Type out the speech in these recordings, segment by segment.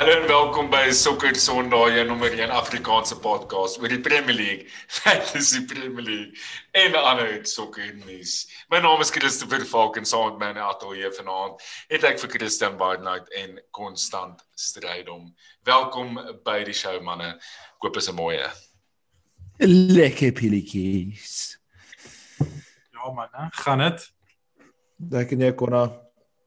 Hallo en welkom by Sokker Sondag, jou nommer 1 Afrikaanse podcast oor die Premier League, Fantasy Premier League en ander sokker nuus. My naam is Christopher Falk en saam met my in die ateljee vanaand het ek vir Christian Barnard en Konstant Strydom. Welkom by die show manne. Koop is 'n mooie. Lekker pilletjies. Ja man, hè? gaan dit? Lekker nee konna.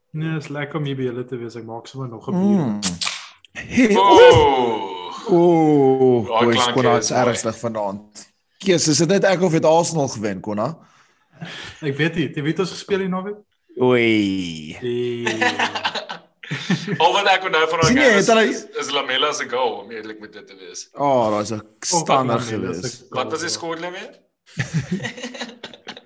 Nee, is lekker om hier by julle te wees. Ek maak sommer nog 'n bier. Mm. Hey, oh, Oh! oh, Daai boys, konna is ernstig vanaand. Kies, is dit net ek of het Arsenal gewen, konna? Ek weet nie, jy weet ons gespeel hier naweek? Oei. Al wat ek onthou van daai Sien jy, game het is, hulle- is, is Lamela se goal om eerlik met dit te wees. Oh, daar's 'n nou, gewees. Wat was die skoorlyn weer?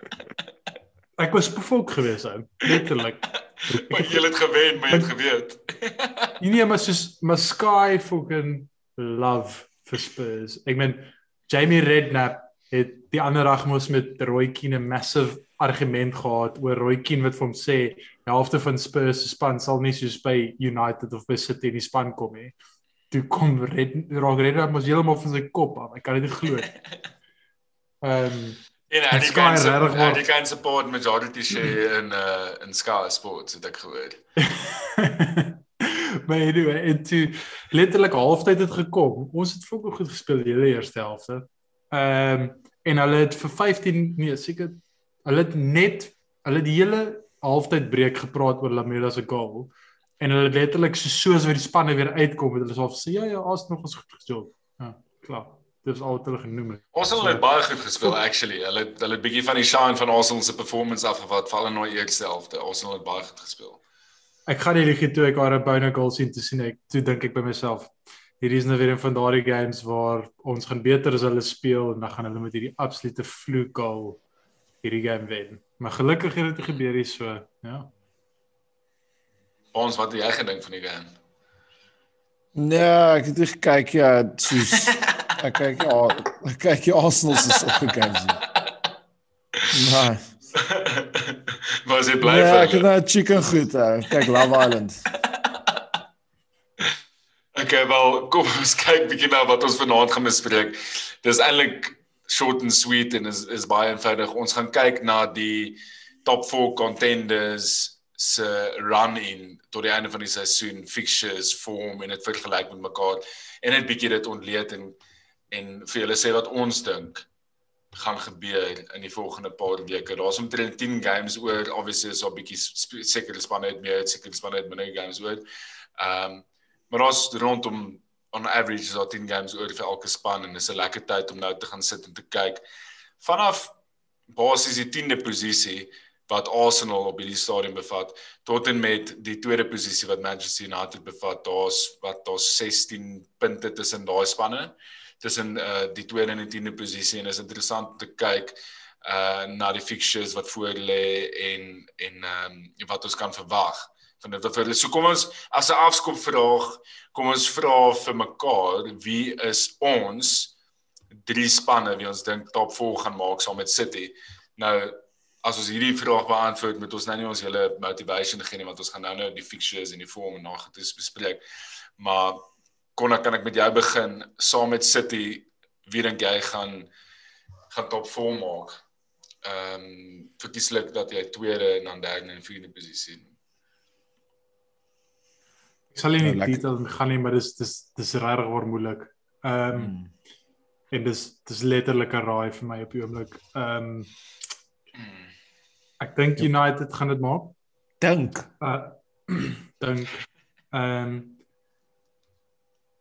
Ek was bevolk geweest ou, letterlik. Maar jy het gewen, maar jy het geweet. Nee, nee, maar soos my Sky fucking love vir Spurs. Ek meen Jamie Redknapp het die ander dag mos met Roy Keane 'n massive argument gehad oor Roy Keane wat vir hom sê die helfte van Spurs se span sal nie soos by United of by City in die span kom nie. Toe kom Red raak Redknapp mos heeltemal van sy kop af. Ek kan dit nie glo nie. Ehm En En hy die Sky kan is regtig hy waar- die kan support majority share in uh in Sky Sports het ek gehoor. maar anyway, en toe letterlik halftyd het gekom. Ons het fokker goed gespeel die hele eerste helfte. Ehm en hulle het vir 15 nee, seker hulle het net hulle het die hele halftyd breek gepraat oor Lamela se goal en hulle het letterlik so soos wat die spanne weer uitkom het hulle sê sê ja ja, nog ons goed gespeel. Ja, klaar. Dis al wat hulle genoem het. Arsenal het baie goed gespeel actually. Hulle het- hulle het bietjie van die shine van Arsenal se performance afgevat val in daai eerste helfte. Arsenal het baie goed gespeel. Ek gaan nie lieg toe ek haar byna goal sien te sien ek toe dink ek by myself hierdie is nou weer een van daardie games waar ons gaan beter as hulle speel en dan gaan hulle met hierdie absolute vloek goal hierdie game wen. Maar gelukkig het dit gebeur hier so, ja. Ons wat het jy gedink van die game? Nee, ek het nie gekyk ja, soos ek kyk ja, ek kyk ja Arsenal se sokker games. nie. Nee. Was jy bly vir ek het hulle? nou chicken goed. Uh, kyk Love Island. Okay, wel, kom ons kyk bietjie na wat ons vanaand gaan bespreek. Dis eintlik short and sweet en is is baie eenvoudig. Ons gaan kyk na die top 4 contenders se run in tot die einde van die seisoen, fixtures, vorm en dit vergelyk met mekaar en net bietjie dit ontleed en en vir julle sê wat ons dink gaan gebeur in die volgende paar weke. Daar's omtrent 10 games oor. Obviously is daar 'n bietjie sp- sekere spanne het meer, sekere spanne het minder games oor. Ehm um, Maar ons rondom on average is daar 10 games oor vir elke span en dis 'n lekker tyd om nou te gaan sit en te kyk. Vanaf basies die 10de posisie wat Arsenal op hierdie stadium bevat tot en met die tweede posisie wat Manchester United bevat, daar's wat daar's 16 punte tussen daai spanne tussen uh die tweede en die 10de posisie en is interessant om te kyk uh na die fixtures wat voor lê en en ehm um, wat ons kan verwag van dit wat vir hulle. So kom ons as 'n afskop vraag, kom ons vra vir mekaar wie is ons drie spanne wie ons dink top 4 gaan maak saam met City. Nou as ons hierdie vraag beantwoord met ons nou nie ons hele motivation gee nie want ons gaan nou nou die fixtures en die vorm en nagetoets bespreek. Maar kon kan ek met jou begin saam met City wie dink jy gaan gaan top 4 maak? Ehm um, verkieslik dat jy tweede en dan derde en vierde posisie. Ek sal nie Nou, in die lekker. details gaan nie, maar dis dis dis regtig waar moeilik. Ehm um, en dis dis letterlik 'n raai vir my op die oomblik. Ehm um, ek dink United gaan dit maak. Dink. Uh dink ehm um,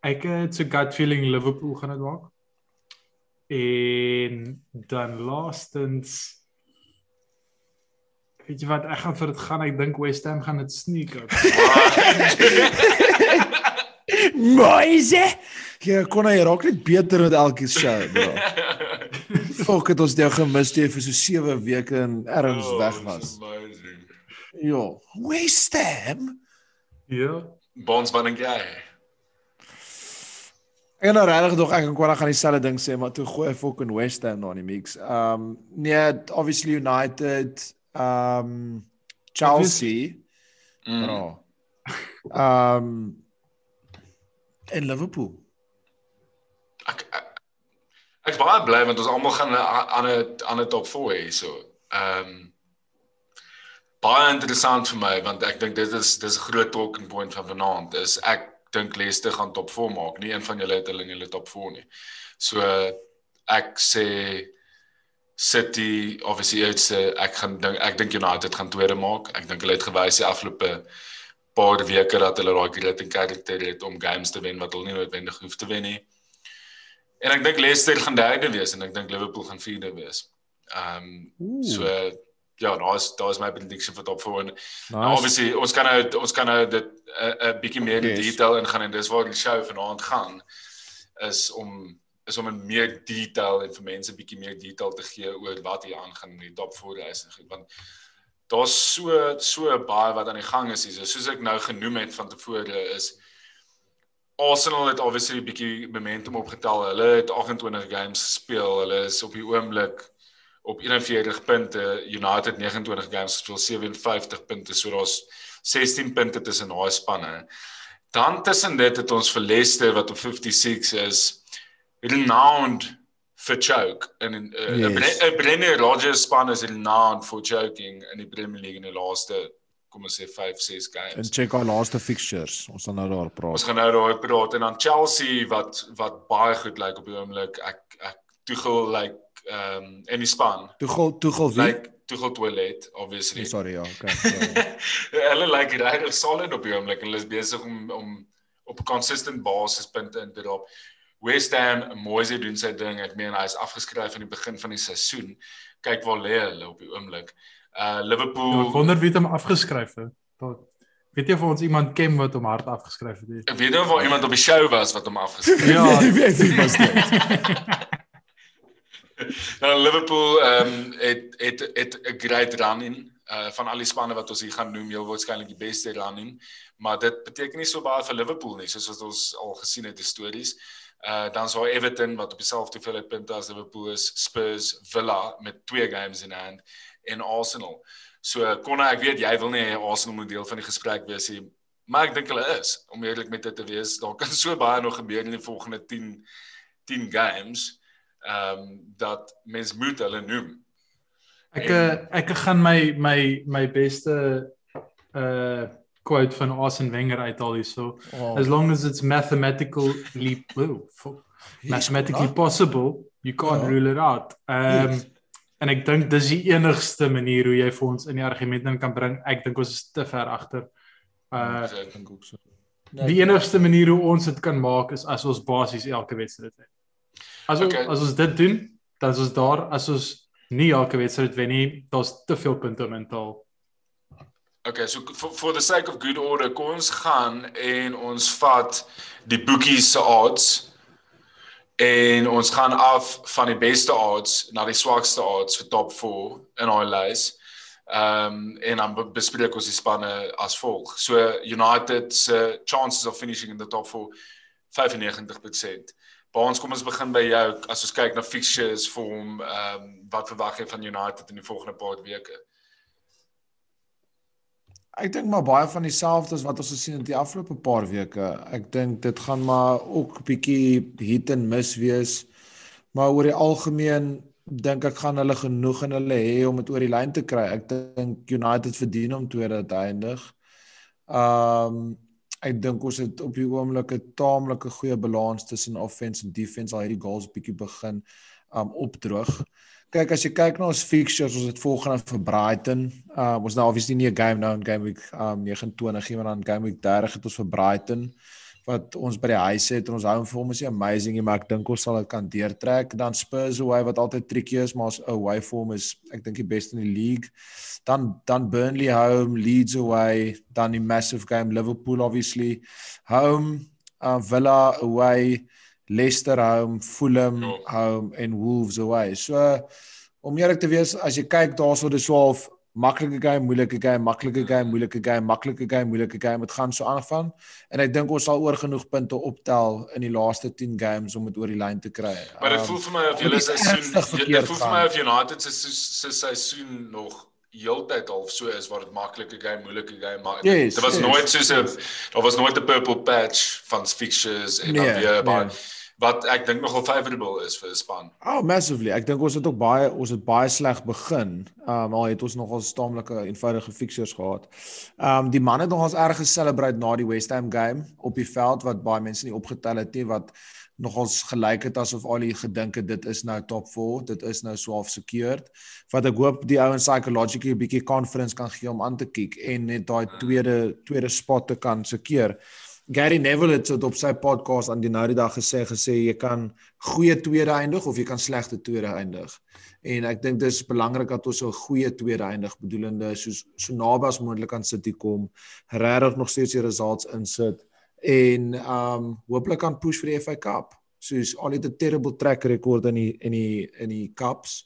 ek het so gut feeling Liverpool gaan dit maak. En dan laastens weet jy wat ek gaan vir dit gaan ek dink West Ham gaan dit sneak up. Moise. Ja, kon hy raak net beter met elke show, bro. Fok het ons jou gemis jy vir so 7 weke in erns Oh, weg was. Ja, West Ham. ja. Bonds wat dink jy? Ek nou regtig dog ek en Kwara gaan dieselfde ding sê, maar toe gooi fucking West Ham na die mix. Um nee, obviously United, um Chelsea. Mm. Bro. Um En Liverpool. Ek ek ek's baie bly want ons almal gaan 'n ander ander top 4 hê so. Um, baie interessant vir my want ek dink dit is dis 'n groot talking point van vanaand is ek dink Leicester gaan top 4 maak. Nie een van julle het hulle in hulle top 4 nie. So ek sê City obviously it's ek gaan dink ek dink United gaan tweede maak. Ek dink hulle het gewys die afgelope paar weke dat hulle daai grit en karakter het om games te wen wat hulle nie noodwendig hoef te wen nie. En ek dink Leicester gaan derde wees en ek dink Liverpool gaan vierde wees. Ehm um, so ja, daar's daar's my prediction vir top 4. Nice. Nou, obviously ons kan nou ons kan nou dit 'n uh, 'n bietjie meer in yes. detail ingaan en dis waar die show vanaand gaan is om is om in meer detail en vir mense bietjie meer detail te gee oor wat hier aangaan in die top 4 reis en goed want daar's so so baie wat aan die gang is hier. Soos ek nou genoem het van tevore is Arsenal het obviously 'n bietjie momentum opgetel. Hulle het 28 games gespeel. Hulle is op die oomblik op 41 punte. United 29 games gespeel, 57 punte. So daar's 16 punte tussen daai spanne. Dan tussen dit het ons vir Leicester wat op 56 is renowned for choke en 'n uh, yes. Brenner Rodgers span is renowned for choking in die Premier League in die laaste kom ons sê 5 6 games. En check our laaste fixtures. Ons gaan nou daar praat. Ons gaan nou daar praat en dan Chelsea wat wat baie goed lyk op die oomblik. Ek ek Tuchel lyk like, ehm um, en die span. Tuchel Tuchel wie? Like Tuchel toilet obviously. Nee, sorry ja, okay. hulle lyk like, regtig solid op die oomblik. Hulle is besig om om op 'n consistent basis punte in te drop. West Ham, Moise doen sy ding. Ek meen hy is afgeskryf aan die begin van die seisoen. Kyk waar lê hulle op die oomblik. Uh Liverpool. Ja, ek wonder wie het hom afgeskryf het. Tot weet jy of ons iemand ken wat hom hard afgeskryf het? Ek weet nie of daar iemand op die show was wat hom afgeskryf het. ja, ek weet nie was dit. nou Liverpool ehm um, het het het 'n great run in uh van al die spanne wat ons hier gaan noem, heel waarskynlik die beste run in, maar dit beteken nie so baie vir Liverpool nie, soos wat ons al gesien het die stories. Uh dan sou Everton wat op dieselfde hoeveelheid punte as Liverpool is, Spurs, Villa met twee games in hand en Arsenal. So Konna, ek weet jy wil nie Arsenal moet deel van die gesprek wees nie, maar ek dink hulle is om eerlik met dit te wees. Daar kan so baie nog gebeur in die volgende 10 10 games ehm um, dat mens moet hulle noem. Ek en, eh, ek gaan my my my beste uh quote van Arsene Wenger uithaal hierso. Oh. As long as it's mathematically blue, mathematically possible, you can't oh. rule it out. Ehm um, yes. en ek dink dis die enigste manier hoe jy vir ons in die argumente kan bring. Ek dink ons is te ver agter. Uh ek dink ook so. Die enigste manier hoe ons dit kan maak is as ons basies elke wedstryd het. As ons okay. as ons dit doen, dan is ons daar as ons nie elke wedstryd wen nie, daar's te veel punte mentaal. Okay, so for, for the sake of good order, kom ons gaan en ons vat die boekies se odds en ons gaan af van die beste odds na die swakste odds vir top 4 in our lys. Ehm um, en dan bespreek ons die spanne as volg. So United se chances of finishing in the top 4 95%. Baans, kom ons begin by jou as ons kyk na fixtures vir hom, ehm um, wat verwag jy van United in die volgende paar weke? Ek dink maar baie van dieselfde as wat ons gesien het die afgelope paar weke. Ek dink dit gaan maar ook bietjie hit en miss wees. Maar oor die algemeen dink ek gaan hulle genoeg in hulle hê om dit oor die lyn te kry. Ek dink United verdien om tweede te eindig. Ehm um, ek dink ons het op die oomblik 'n taamlike goeie balans tussen offense en defense al hierdie goals bietjie begin um opdroog. Kyk as jy kyk na ons fixtures, ons het volgende vir Brighton. Um ons nou obviously nie 'n game nou in game week um 29 nie, maar dan game week 30 het ons vir Brighton wat ons by die huis het en ons hou vir hom is amazing maar ek dink ons sal dit kan deurtrek. Dan Spurs away wat altyd tricky is, maar ons away form is ek dink die beste in die league. Dan dan Burnley home, Leeds away, dan die massive game Liverpool obviously home, uh, Villa away, Leicester home, Fulham ja. home en Wolves away. So om eerlik te wees, as jy kyk daarso dis 12 maklike game, moeilike game, maklike game, moeilike game, maklike game, moeilike game. Dit gaan so aangaan en ek dink ons sal oor genoeg punte optel in die laaste 10 games om dit oor die lyn te kry. Maar dit um, voel vir my of julle seisoen dit voel vir my of United se se seisoen nog heeltyd half so is waar dit maklike game, moeilike game maar Yes, dit was yes, nooit soos 'n yes. daar was nooit 'n purple patch van fixtures en Nee, dan weer maar nee. Wat ek dink nogal favorable is vir 'n span. Oh, massively. Ek dink ons het ook baie ons het baie sleg begin. Um al het ons nogal staamlike eenvoudige fixtures gehad. Um die man het nogals erg geselebrate na die West Ham game op die veld wat baie mense nie opgetel het nie wat nogals gelyk het asof al die gedink het dit is nou top 4, dit is nou swaaf secured. Wat ek hoop die ouens psychologically 'n bietjie confidence kan gee om aan te kyk en net daai tweede tweede spot te kan secure. Gary Neville het dit op sy podcast aan die nou die dag gesê gesê jy kan goeie tweede eindig of jy kan slegte tweede eindig. En ek dink dis belangrik dat ons 'n goeie tweede eindig bedoelende soos so naby as moontlik aan City kom, regtig nog steeds die results insit en um hopelik kan push vir die FA Cup. Soos al het 'n terrible track record in die in die in die cups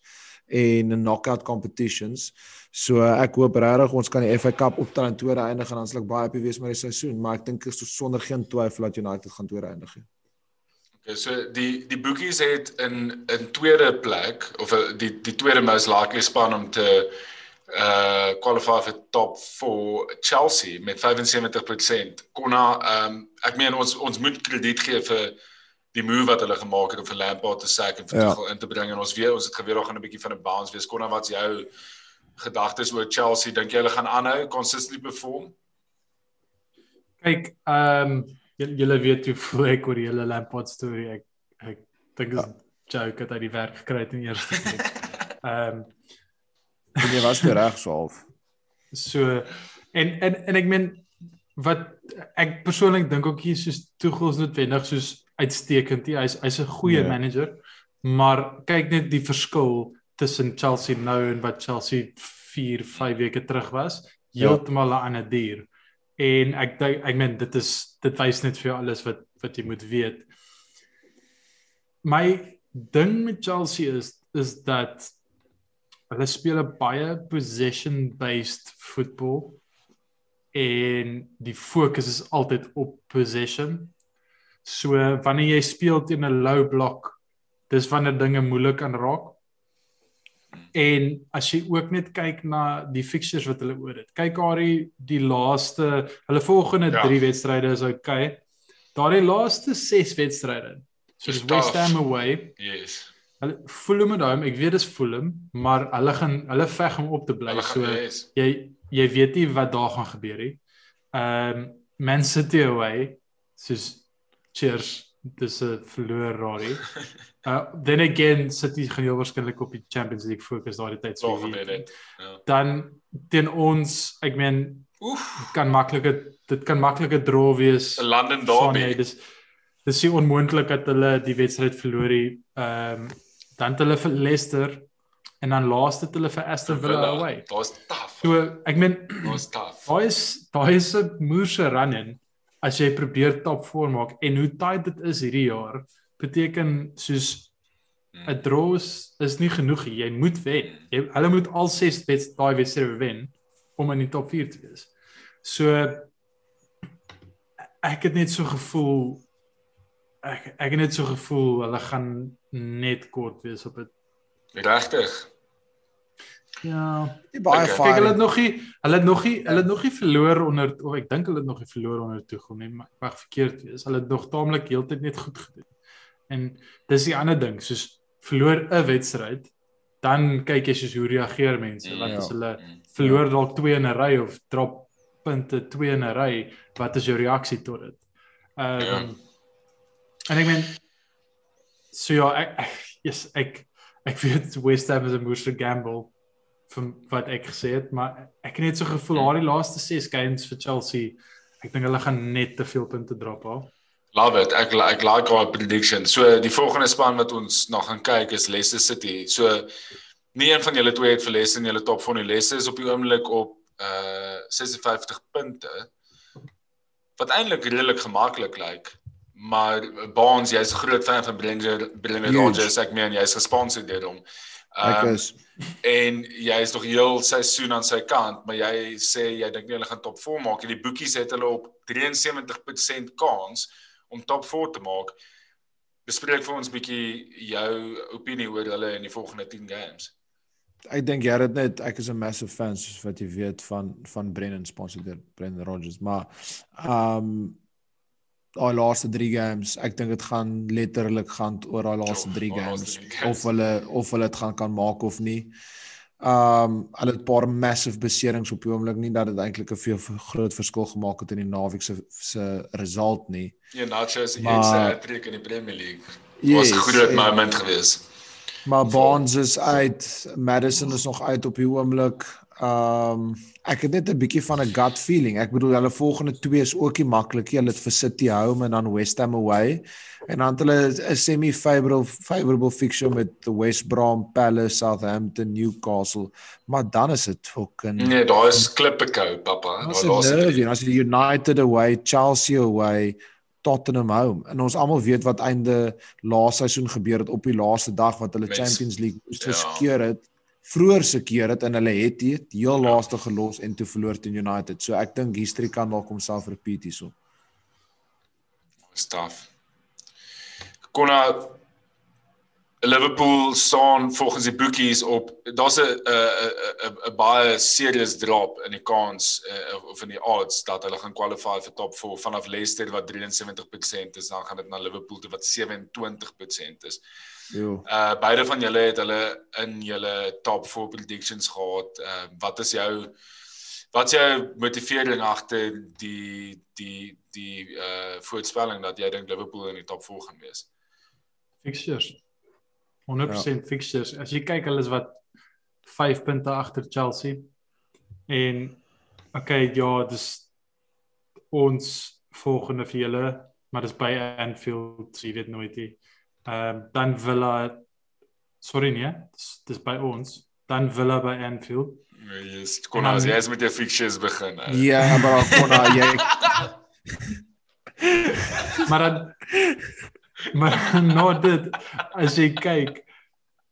en knockout competitions. So ek hoop regtig ons kan die FA Cup optel in tweede eindig en dan sal ek baie happy wees met die seisoen, maar ek dink is sonder geen twyfel dat United gaan tweede eindig. he. Okay, so die die boekies het in in tweede plek of eh, die die tweede most likely span om te uh qualify vir top 4 Chelsea met 75%. Konna ehm um, ek meen ons ons moet krediet gee vir die move wat hulle gemaak het om vir Lampard te sack en vir Ja. Tuchel in te bring en ons weet ons het geweet daar gaan 'n bietjie van 'n bounce wees. Konna wat's jou gedagtes oor Chelsea? Dink jy hulle gaan aanhou consistently perform? Kyk, ehm um, julle weet hoe voel ek oor die hele Lampard storie. Ek ek dink is 'n joke dat hy die werk gekry het in eerste plek. Ehm um, En jy was reg so half. so en en en ek meen wat ek persoonlik dink ook hier soos Tuchel is noodwendig soos uitstekend. nie. Hy's hy's 'n goeie Ja. manager, maar kyk net die verskil tussen Chelsea nou en wat Chelsea 4, 5 weke terug was. Ja. Heeltemal 'n ander dier. En ek dink ek meen dit is dit wys net vir jou alles wat wat jy moet weet. My ding met Chelsea is is dat hulle speel 'n baie possession based football en die fokus is altyd op possession. So wanneer jy speel teen 'n low block, dis wanneer dinge moeilik kan raak. En as jy ook net kyk na die fixtures wat hulle oor het. Kyk Ari, die laaste, hulle volgende Ja. 3 wedstryde is okay. Daardie laaste 6 wedstryde. So dis West. Ham away, Yes. Hulle Fulham en hom, ek weet dis Fulham, maar hulle gaan hulle veg om op te bly. Hulle So yes. jy jy weet nie wat daar gaan gebeur nie. Ehm um, Man City away, soos cheers, dis 'n verloor raai. Uh then again City gaan heel waarskynlik op die Champions League fokus daardie tyd So dit. Ja. Dan teen ons, ek meen Oef, kan maklike dit kan maklike draw wees. 'n London derby. jy, Dis dis nie onmoontlik dat hulle die wedstryd verloor nie. Ehm um, dan het hulle vir Leicester en dan laaste het hulle vir Aston Villa away. Daar's tough. So ek meen Daar's tough. daai is daai is 'n moerse run in as jy probeer top 4 maak en hoe tight dit is hierdie jaar beteken soos 'n draw is, is nie genoeg nie. Jy moet wen. Jy hulle moet al 6 weds daai wedstryde wen om in die top 4 te wees. So ek het net so gevoel ek ek het net so gevoel hulle gaan net kort wees op dit. Regtig. Ja. Nie baie Okay. okay. Kyk, hulle het nog nie hulle het nog nie hulle het nog nie verloor onder of ek dink hulle het nog nie verloor onder Tuchel nie, maar ek mag verkeerd wees. Hulle het nog taamlik heeltyd net goed gedoen. En dis die ander ding, soos verloor 'n wedstryd, dan kyk jy soos hoe reageer mense. Wat Ja. as hulle verloor dalk 2 in 'n ry of drop punte 2 in 'n ry, wat is jou reaksie tot dit? Ehm Ja. um, En ek meen so ja, ek ek yes, ek ek weet West Ham is 'n moerse gamble van wat ek gesê het, maar ek het net so gevoel haar die laaste 6 games vir Chelsea, ek dink hulle gaan net te veel punte drop al. Love it. Ek ek like our prediction. So die volgende span wat ons nog gaan kyk is Leicester City. So nie een van julle twee het vir Leicester in julle top 4 nie. Leicester is op die oomblik op uh 56 punte. Wat eintlik redelik gemaklik lyk. Maar Barnes, jy's 'n groot fan van Brendan. Rodgers. Ek meen jy's gesponsor deur hom. Ek Ehm, is en jy is nog heel seisoen aan sy kant, maar jy sê jy dink nie hulle gaan top 4 maak nie. Die boekies het hulle op 73% kans om top 4 te maak. Bespreek vir ons bietjie jou opinie oor hulle in die volgende 10 games. ek dink jy het net ek is 'n massive fan soos wat jy weet van van Brennan sponsor deur Brendan Rodgers, maar ehm um, daai laaste 3 games, ek dink dit gaan letterlik gaan oor daai laaste 3 games of hulle of hulle dit gaan kan maak of nie. Um, hulle het 'n paar massive beserings op die oomblik nie dat dit eintlik 'n veel groot verskil gemaak het in die naweek se se result nie. Ja, Nacho se eerste hat-trick in die Premier League. Yes, was 'n groot moment geweest. Maar Barnes is uit, Madison is nog uit op die oomblik. Ehm um, ek het net 'n bietjie van 'n gut feeling. Ek bedoel hulle volgende twee is ook nie maklik nie. Hulle het vir City home en dan West Ham away. En dan hulle 'n semi favorable fixture met the West Brom, Palace, Southampton, Newcastle. Maar dan is dit fucking Nee, daar is klippe kou, pappa. Daar is Nervy, as die United away, Chelsea away. Tottenham home. En ons almal weet wat einde laaste seisoen gebeur het op die laaste dag wat hulle Mens, Champions League moes ja. geskeur het. Vroeër se keer het en hulle het dit heel ja. laaste gelos en toe verloor teen United. So ek dink history kan dalk homself repeat hierso. Staff. Konna Liverpool staan volgens die boekies op daar's 'n 'n 'n baie serious drop in die kans uh, of in die odds dat hulle gaan qualify vir top 4 vanaf Leicester wat 73% is dan gaan dit na Liverpool toe wat 27% is. Ja. Uh beide van julle het hulle in julle top 4 predictions gehad. Uh wat is jou wat is jou motivering agter die die die uh voorspelling dat jy dink Liverpool in die top 4 gaan wees? Fixtures 100% ja. fixtures. As jy kyk hulle is wat 5 punte agter Chelsea. En okay, ja, dis ons volgende vir julle, maar dis by Anfield, so jy weet nooit nie. Ehm um, dan Villa sorry nee, dis, dis by ons. Dan Villa by Anfield. Yes, kon as jy met jou fixtures begin. Ja, maar kon jy Maar dan Maar nou dit as jy kyk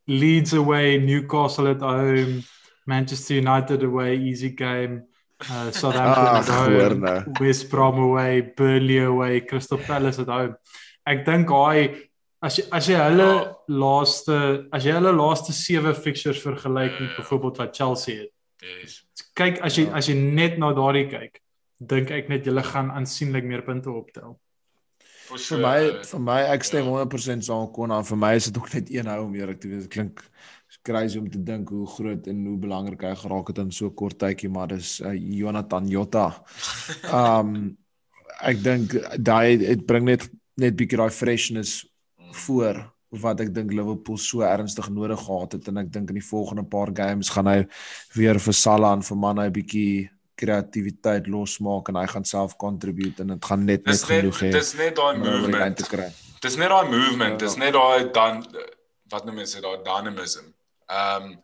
Leeds away, Newcastle at home, Manchester United away, easy game. Uh, Southampton ah, at home, nou. West Brom away, Burnley away, Crystal Palace at home. Ek dink hy as jy as jy hulle oh. laaste as jy hulle laaste 7 fixtures vergelyk met yeah. byvoorbeeld wat Chelsea het. Yes. Kyk as jy as jy net na daardie kyk, dink ek net julle gaan aansienlik meer punte optel vir my vir my ek stem 100% saam kon aan vir my is dit ook net een hou om eerlik te wees dit klink crazy om te dink hoe groot en hoe belangrik hy geraak het in so kort tydjie maar dis uh, Jonathan Jota. Um ek dink daai dit bring net net bietjie daai freshness voor wat ek dink Liverpool so ernstig nodig gehad het en ek dink in die volgende paar games gaan hy weer vir Salah en vir Mane 'n bietjie kreatiwiteit losmaak en hy gaan self contribute en dit gaan net dis net genoeg hê. Dis net daai movement. Dis net daai movement. Dis ja. net daai dan wat noem mense daai dynamism. Ehm um,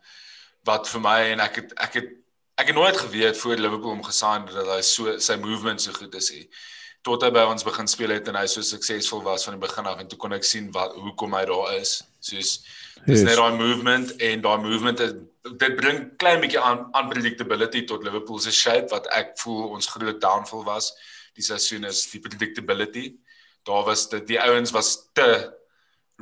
wat vir my en ek het ek het ek het nooit geweet voor Liverpool hom gesign dat hy so sy movement so goed is nie. Tot hy by ons begin speel het en hy so suksesvol was van die begin af en toe kon ek sien wat hoekom hy daar is. Soos dis yes. net daai movement en daai movement is dit bring klein bietjie aan unpredictability tot Liverpool se shape wat ek voel ons groot downfall was die seisoen is die predictability. Daar was dit die ouens was te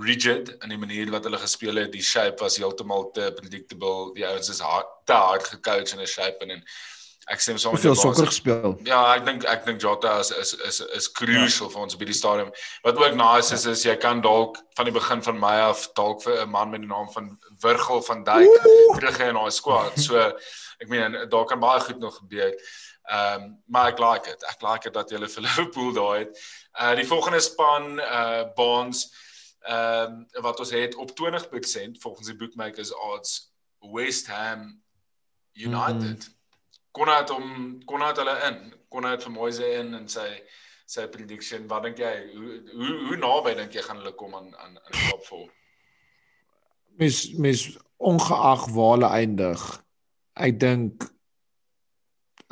rigid in die manier wat hulle gespeel het. Die shape was heeltemal te predictable. Die ouens is hard, te hard gecoach in 'n shape en en Ek sê soms veel sokker gespeel. Ja, ek dink ek dink Jota is is is is crucial ja. vir ons by die stadium. Wat ook nice is ja. is jy kan dalk van die begin van my af dalk vir 'n man met die naam van Virgil van Dijk terug in daai squad. So ek meen daar kan baie goed nog gebeur. Ehm um, maar ek like dit. Ek like dit dat jy hulle vir Liverpool daai het. Uh die volgende span uh Bonds ehm um, wat ons het op 20% volgens die bookmakers odds West Ham United. Mm -hmm kon hy hom kon hy hulle in kon hy vir Moise in en sy sy prediction. Wat dink jy? Hoe hoe hoe naby dink jy gaan hulle kom aan aan aan top 4 mis mis ongeag waar hulle eindig ek dink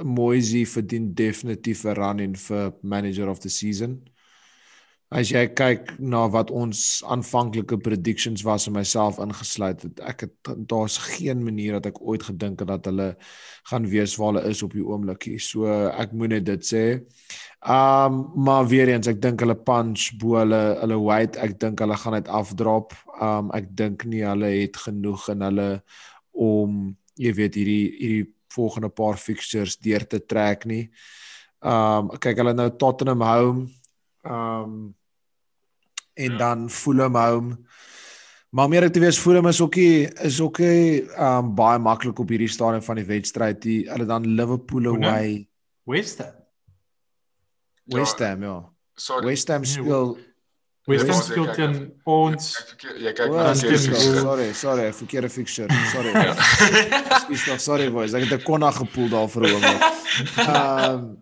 Moise verdien definitief 'n run in vir manager of the season As jy kyk na wat ons aanvanklike predictions was en myself ingesluit het, ek het daar's geen manier dat ek ooit gedink het dat hulle gaan wees waar hulle is op die oomblik hier. So ek moet net dit sê. Um maar weer eens, ek dink hulle punch bo hulle hulle weight, ek dink hulle gaan dit afdrop. Um ek dink nie hulle het genoeg in hulle om jy weet hierdie hierdie volgende paar fixtures deur te trek nie. Um kyk hulle nou Tottenham home. Um en dan Fulham home. Maar meer ek te wees Fulham is ook nie is ook nie um baie maklik op hierdie stadium van die wedstryd. Die hulle dan Liverpool away. West Ham. West Ham ja. Sorry. West Ham speel West Ham speel teen ons. Ek jy kyk na die West Ham. fixture. sorry, sorry, verkeerde fixture. Sorry. Ja. Ekskuus tog, sorry boys. Ek het 'n konna gepoel daar vir 'n oomblik.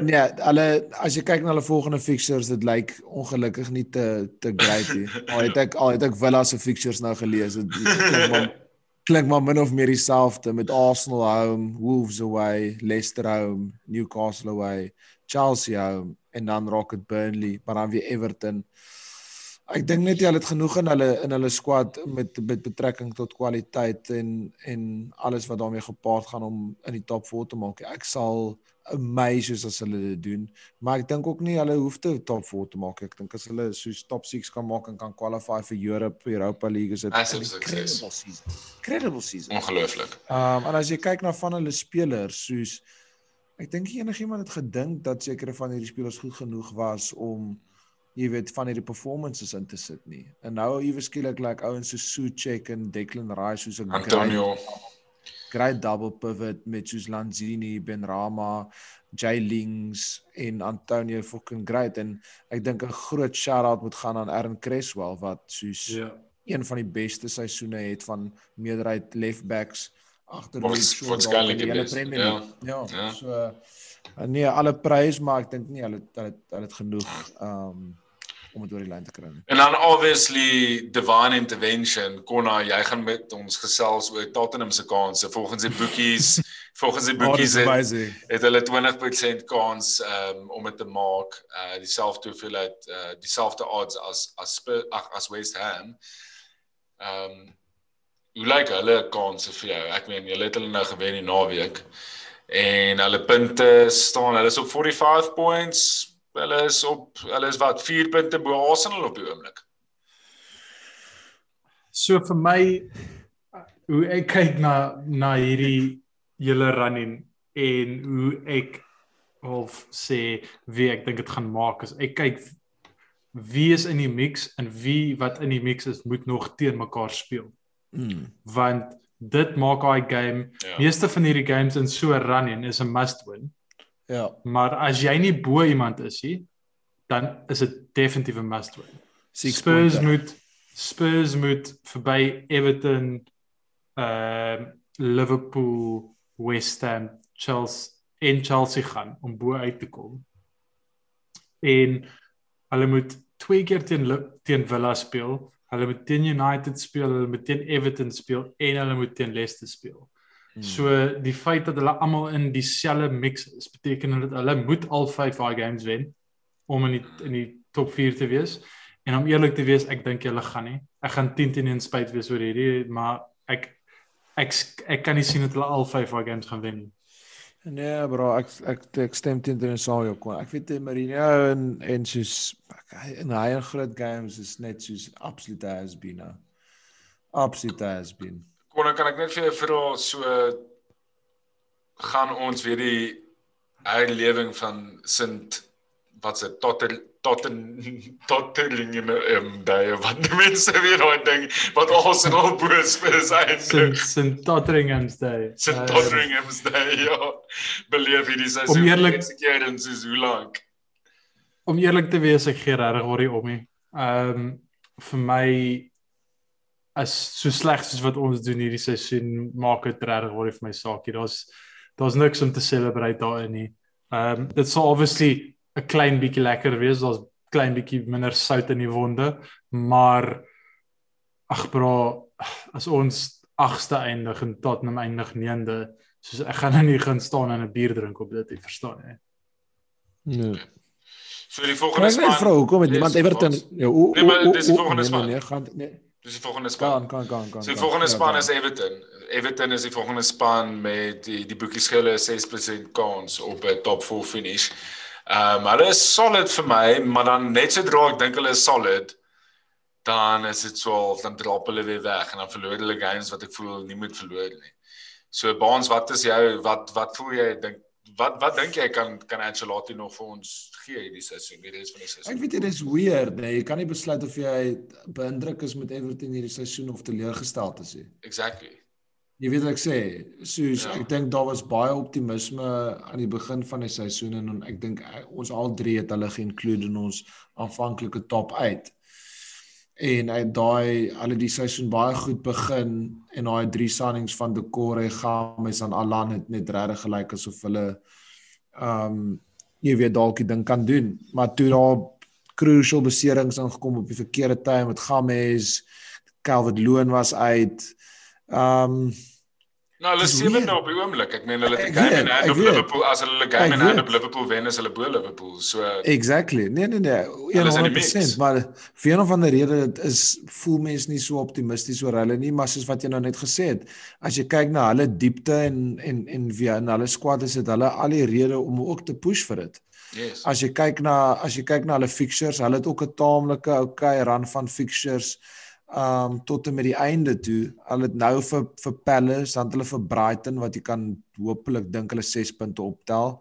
Nee, hulle as jy kyk na hulle volgende fixtures, dit lyk ongelukkig nie te te great nie. Al het ek al het ek Villa se fixtures nou gelees. Dit dit klink maar klink maar min of meer dieselfde met Arsenal home, Wolves away, Leicester home, Newcastle away, Chelsea home en dan Rocket Burnley, maar dan weer Everton. Ek dink net jy het genoeg in hulle in hulle squad met met betrekking tot kwaliteit en en alles wat daarmee gepaard gaan om in die top 4 te maak. Ek sal amazed as hulle dit doen, maar ek dink ook nie hulle hoef te top 4 te maak. Ek dink as hulle soos top 6 kan maak en kan qualify vir Europe, Europa League is dit 'n incredible season. Incredible season. Ongelooflik. Um en as jy kyk na van hulle spelers soos ek dink enigiemand het gedink dat sekere van hierdie spelers goed genoeg was om jy weet van hierdie performances in te sit nie. En nou iewers skielik lyk like, ouens so Suchek en Declan Rice soos 'n Antonio. great double pivot met soos Lanzini, Benrahma, Jay Lings en Antonio fucking great en ek dink 'n groot shout-out moet gaan aan Aaron Cresswell wat soos Ja. een van die beste seisoene het van meerderheid left backs agter Luke Shaw in die hele Premier ja. League. Ja. Ja. So uh, nee, alle prys maar ek dink nie hulle hulle hulle het genoeg um om dit oor die lyn te kry nie. En dan obviously divine intervention. Konna, jy gaan met ons gesels oor Tottenham se kansse. Volgens die boekies, volgens die boekies het, amazing. het hulle 20% kans um, om dit te maak. Uh dieselfde hoeveelheid uh dieselfde odds as as ag as West Ham. Um hoe lyk hulle kansse vir jou? Ek meen, julle het hulle nou gewen die naweek. En hulle punte staan, hulle is op 45 points. Hulle is op hulle is wat 4 punte bo Arsenal op die oomblik. So vir my hoe ek kyk na na hierdie hele running en hoe ek half sê wie ek dink dit gaan maak is ek kyk wie is in die mix en wie wat in die mix is moet nog teen mekaar speel Mm. want dit maak daai game Ja. meeste van hierdie games in so 'n running is 'n must win Ja. maar as jy nie bo iemand is nie dan is dit definitief 'n must win Six Spurs punte. moet Spurs moet verby Everton, ehm uh, Liverpool, West Ham, Chelsea en Chelsea gaan om bo uit te kom. En hulle moet twee keer teen teen Villa speel. Hulle moet teen United speel, hulle moet teen Everton speel en hulle moet teen Leicester speel. Hmm. So die feit dat hulle almal in dieselfde mix is, beteken dat hulle moet al 5 daai games wen om in die in die top 4 te wees. En om eerlik te wees, ek dink hulle gaan nie. Ek gaan 10 teen 1 spyt wees oor hierdie, maar ek ek ek kan nie sien dat hulle al 5 daai games gaan wen nie. Nee, bro, ek ek ek stem teen teen saam jou kon. Ek weet Mourinho en en soos in hy in groot games is net soos absolute has been. Absolute has been. Konna, kan ek net vir jou vra so gaan ons weer die herlewing van Sint wat se totter totten tottering in ehm daai wat die mense weer daai ding wat Arsenal boos vir is Sint eintlik. Sint Totteringham's Day. Sint Uh, Totteringham's daai ja. Beleef hierdie seisoen. Om eerlik- eerste keer in soos hoe lank? Om eerlik te wees, ek gee regtig oor die om nie. Ehm vir my as so sleg soos wat ons doen hierdie seisoen maak dit regtig oor vir my saakie. Daar's daar's niks om te celebrate daarin nie. Ehm dit sal obviously 'n klein bietjie lekker wees. Daar's klein bietjie minder sout in die wonde, maar ag bro, as ons agste eindig en Tottenham eindig 9de, soos ek gaan nou nie gaan staan en 'n bier drink op dit, jy verstaan hè. Nee. So die volgende ek span. vra hoekom het niemand Everton ja, o, o, Nee, maar o, dis die o, volgende nee, span. Nee, nee, gaan nee. Dis die volgende span. Kan kan kan kan. So die volgende Ja, span kan. is Everton. Everton is die volgende span met die die boekie skille 6% kans op 'n top 4 finish. Ehm um, hulle is solid vir my, maar dan net sodra ek dink hulle is solid, dan is dit so half dan drop hulle weer weg en dan verloor hulle games wat ek voel nie moet verloor nie. So Baans, wat is jou wat wat voel jy dink wat wat dink jy kan kan Ancelotti nog vir ons gee hierdie seisoen, die res van die seisoen? Ek weet dit is weird, nee, jy kan nie besluit of jy beïndruk is met Everton hierdie seisoen of teleurgesteld is nie. Exactly. Jy weet wat ek sê, soos Ja. ek dink daar was baie optimisme aan die begin van die seisoen en ek dink eh, ons al drie het hulle geïnkludeer in ons aanvanklike top 8. En hy daai hulle die seisoen baie goed begin en daai drie signings van Decore, Games en Alan het net regtig gelyk asof hulle ehm um, jy weet dalk die ding kan doen, maar toe daar crucial beserings ingekom op die verkeerde tyd met Games, Calvert Loon was uit. Ehm um, Nou, hulle Dis sewe nou op die oomblik. Ek meen hulle het 'n game in hand op. Liverpool as hulle hulle game in hand op Liverpool wen is hulle bo Liverpool. So Exactly. Nee nee nee, Hulle is in die mix. 100%, maar vir een of ander rede dit is voel mense nie so optimisties oor hulle nie, maar soos wat jy nou net gesê het, as jy kyk na hulle diepte en en en via en hulle squad is dit hulle al die rede om ook te push vir dit. yes. As jy kyk na as jy kyk na hulle fixtures, hulle het ook 'n taamlike okay run van fixtures um tot en met die einde toe. Hulle het nou vir vir Palace, dan hulle vir Brighton wat jy kan hopelik dink hulle 6 punte optel.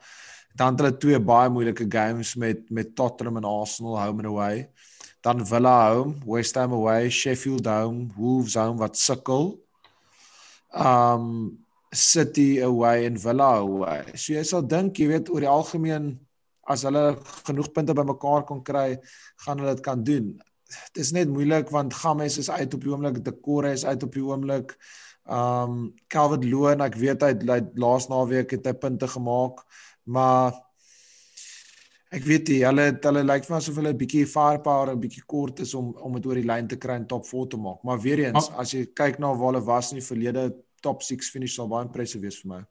Dan hulle twee baie moeilike games met met Tottenham en Arsenal home and away. Dan Villa home, West Ham away, Sheffield home, Wolves home wat sukkel. Um City away en Villa away. So jy sal dink, jy weet oor die algemeen as hulle genoeg punte bymekaar kon kry, gaan hulle dit kan doen. Dit is net moeilik want Games is uit op die oomblik, Decore is uit op die oomblik. Um Calvert Loon, ek weet hy het- laas naweek het hy punte gemaak, maar ek weet nie, hulle hulle lyk vir asof hulle 'n bietjie firepower 'n bietjie kort is om om dit oor die lyn te kry en top 4 te maak. Maar weer eens, as jy kyk na waar hulle was in die verlede, top 6 finish sal baie impressive wees vir my.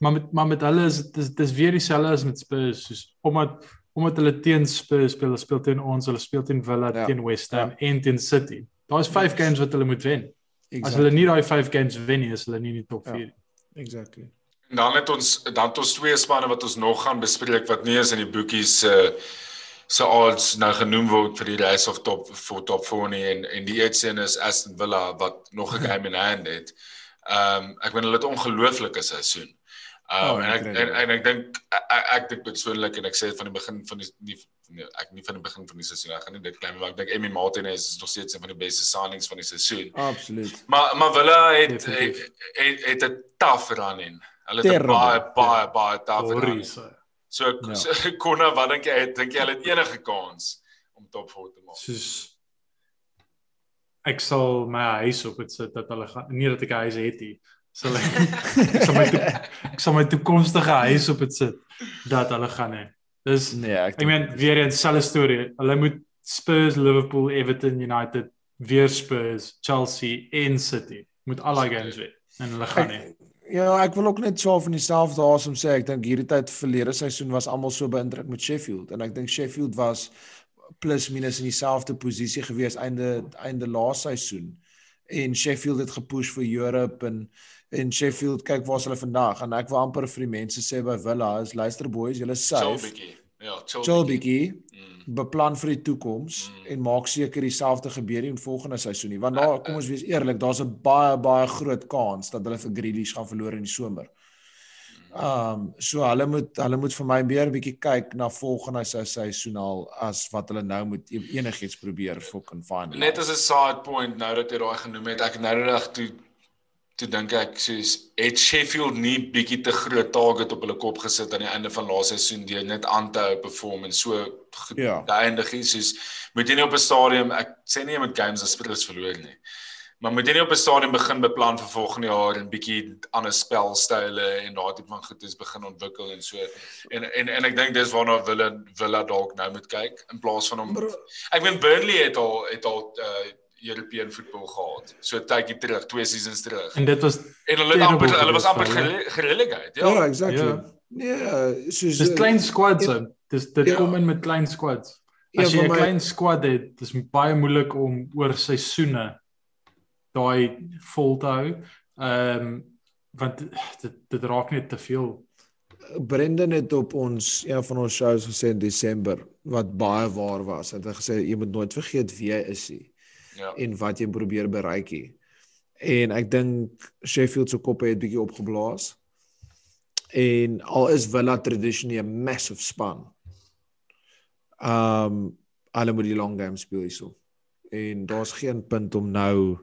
Maar met maar met hulle is dit dis, dis weer dieselfde as met Spurs soos omdat omdat hulle teen Spurs speel, hulle speel teen ons, hulle speel teen Villa, Ja. ja. teen West Ham ja. en teen City. Daar's 5 games wat hulle moet wen. Exactly. As hulle nie daai 5 games wen nie, is hulle nie in die top Ja. 4 nie. exactly. En dan het ons dan het ons twee spanne wat ons nog gaan bespreek wat nie eens in die boekies se se odds nou genoem word vir die race of top vir top 4 nie en en die eerste een is Aston Villa wat nog 'n game in hand het. Ehm um, ek bedoel hulle het ongelooflike seisoen. Ehm um, Oh, en ek en, en ek dink ek, ek, ek dink persoonlik en ek sê dit van die begin van die, die nee, ek nie van die begin van die seisoen ek gaan nie dit claim maar ek dink Emmy Martinez is nog steeds een van die beste signings van die seisoen. Absoluut. Maar maar Villa het het het 'n tough run in. Hulle het baie baie baie tough run. So, Ja. so Konna, wat dink jy? Dink jy hulle het enige kans om top 4 te maak? Soos ek sal my huis op dit sit dat hulle gaan nie dat ek 'n huis het nie. Sal ek ek sal my toe, ek sal my toekomstige huis op dit sit dat hulle gaan hê. Dis Nee, ek Ek meen weer eens selfde storie. Hulle moet Spurs, Liverpool, Everton, United, weer Spurs, Chelsea en City moet al daai games wen en hulle gaan. Ek, ja, ek wil ook net so van dieselfde asem sê. Ek dink hierdie tyd verlede seisoen was almal so beïndruk met Sheffield en ek dink Sheffield was plus minus in dieselfde posisie gewees einde einde laas seisoen. En Sheffield het gepush vir Europe en en Sheffield kyk waar's hulle vandag en ek wil amper vir die mense sê by Villa is luister boys, julle safe. Ja, chill, Chill bietjie. Mm. beplan vir die toekoms Mm. en maak seker dieselfde gebeur in volgende seisoen nie want daar kom ons wees eerlik daar's 'n baie baie groot kans dat hulle vir Grealish gaan verloor in die somer. Um so hulle moet hulle moet vir my meer 'n bietjie kyk na volgende se seisoen al as wat hulle nou moet e- enigiets probeer fucking find. Net as 'n side point nou dat jy daai genoem het, ek nou net toe toe dink ek soos het Sheffield nie bietjie te groot target op hulle kop gesit aan die einde van laaste seisoen deur net aan te hou perform en so goed Ja. eindig soos moet jy nie op 'n stadium ek sê nie jy moet games as Spurs verloor nie. Maar moet jy nie op 'n stadium begin beplan vir volgende jaar en bietjie ander spelstyle en daai tipe van goedes begin ontwikkel en so. En en en ek dink dis waarna Villa Villa dalk nou moet kyk in plaas van om Ek meen Burnley het al het al uh European voetbal gehad. So tydjie terug, twee seasons terug. En dit was En hulle het amper hulle was amper gerelegate. ja, Ja. exactly. Ja. Nee, soos dis eh, klein squads. ou. Dis dit Ja. kom in met klein squads. Ja, As jy vir 'n klein squad het, dis baie moeilik om oor seisoene daai vol te hou. Ehm um, want dit dit raak net te veel. Brendan het op ons een van ons shows gesê in Desember wat baie waar was. Hy het gesê jy moet nooit vergeet wie hy is nie. Ja. en wat jy probeer bereik hier. En ek dink Sheffield se koppe het bietjie opgeblaas. En al is Villa traditionally 'n massive span. Um hulle moet die long game speel hierso. En daar's geen punt om nou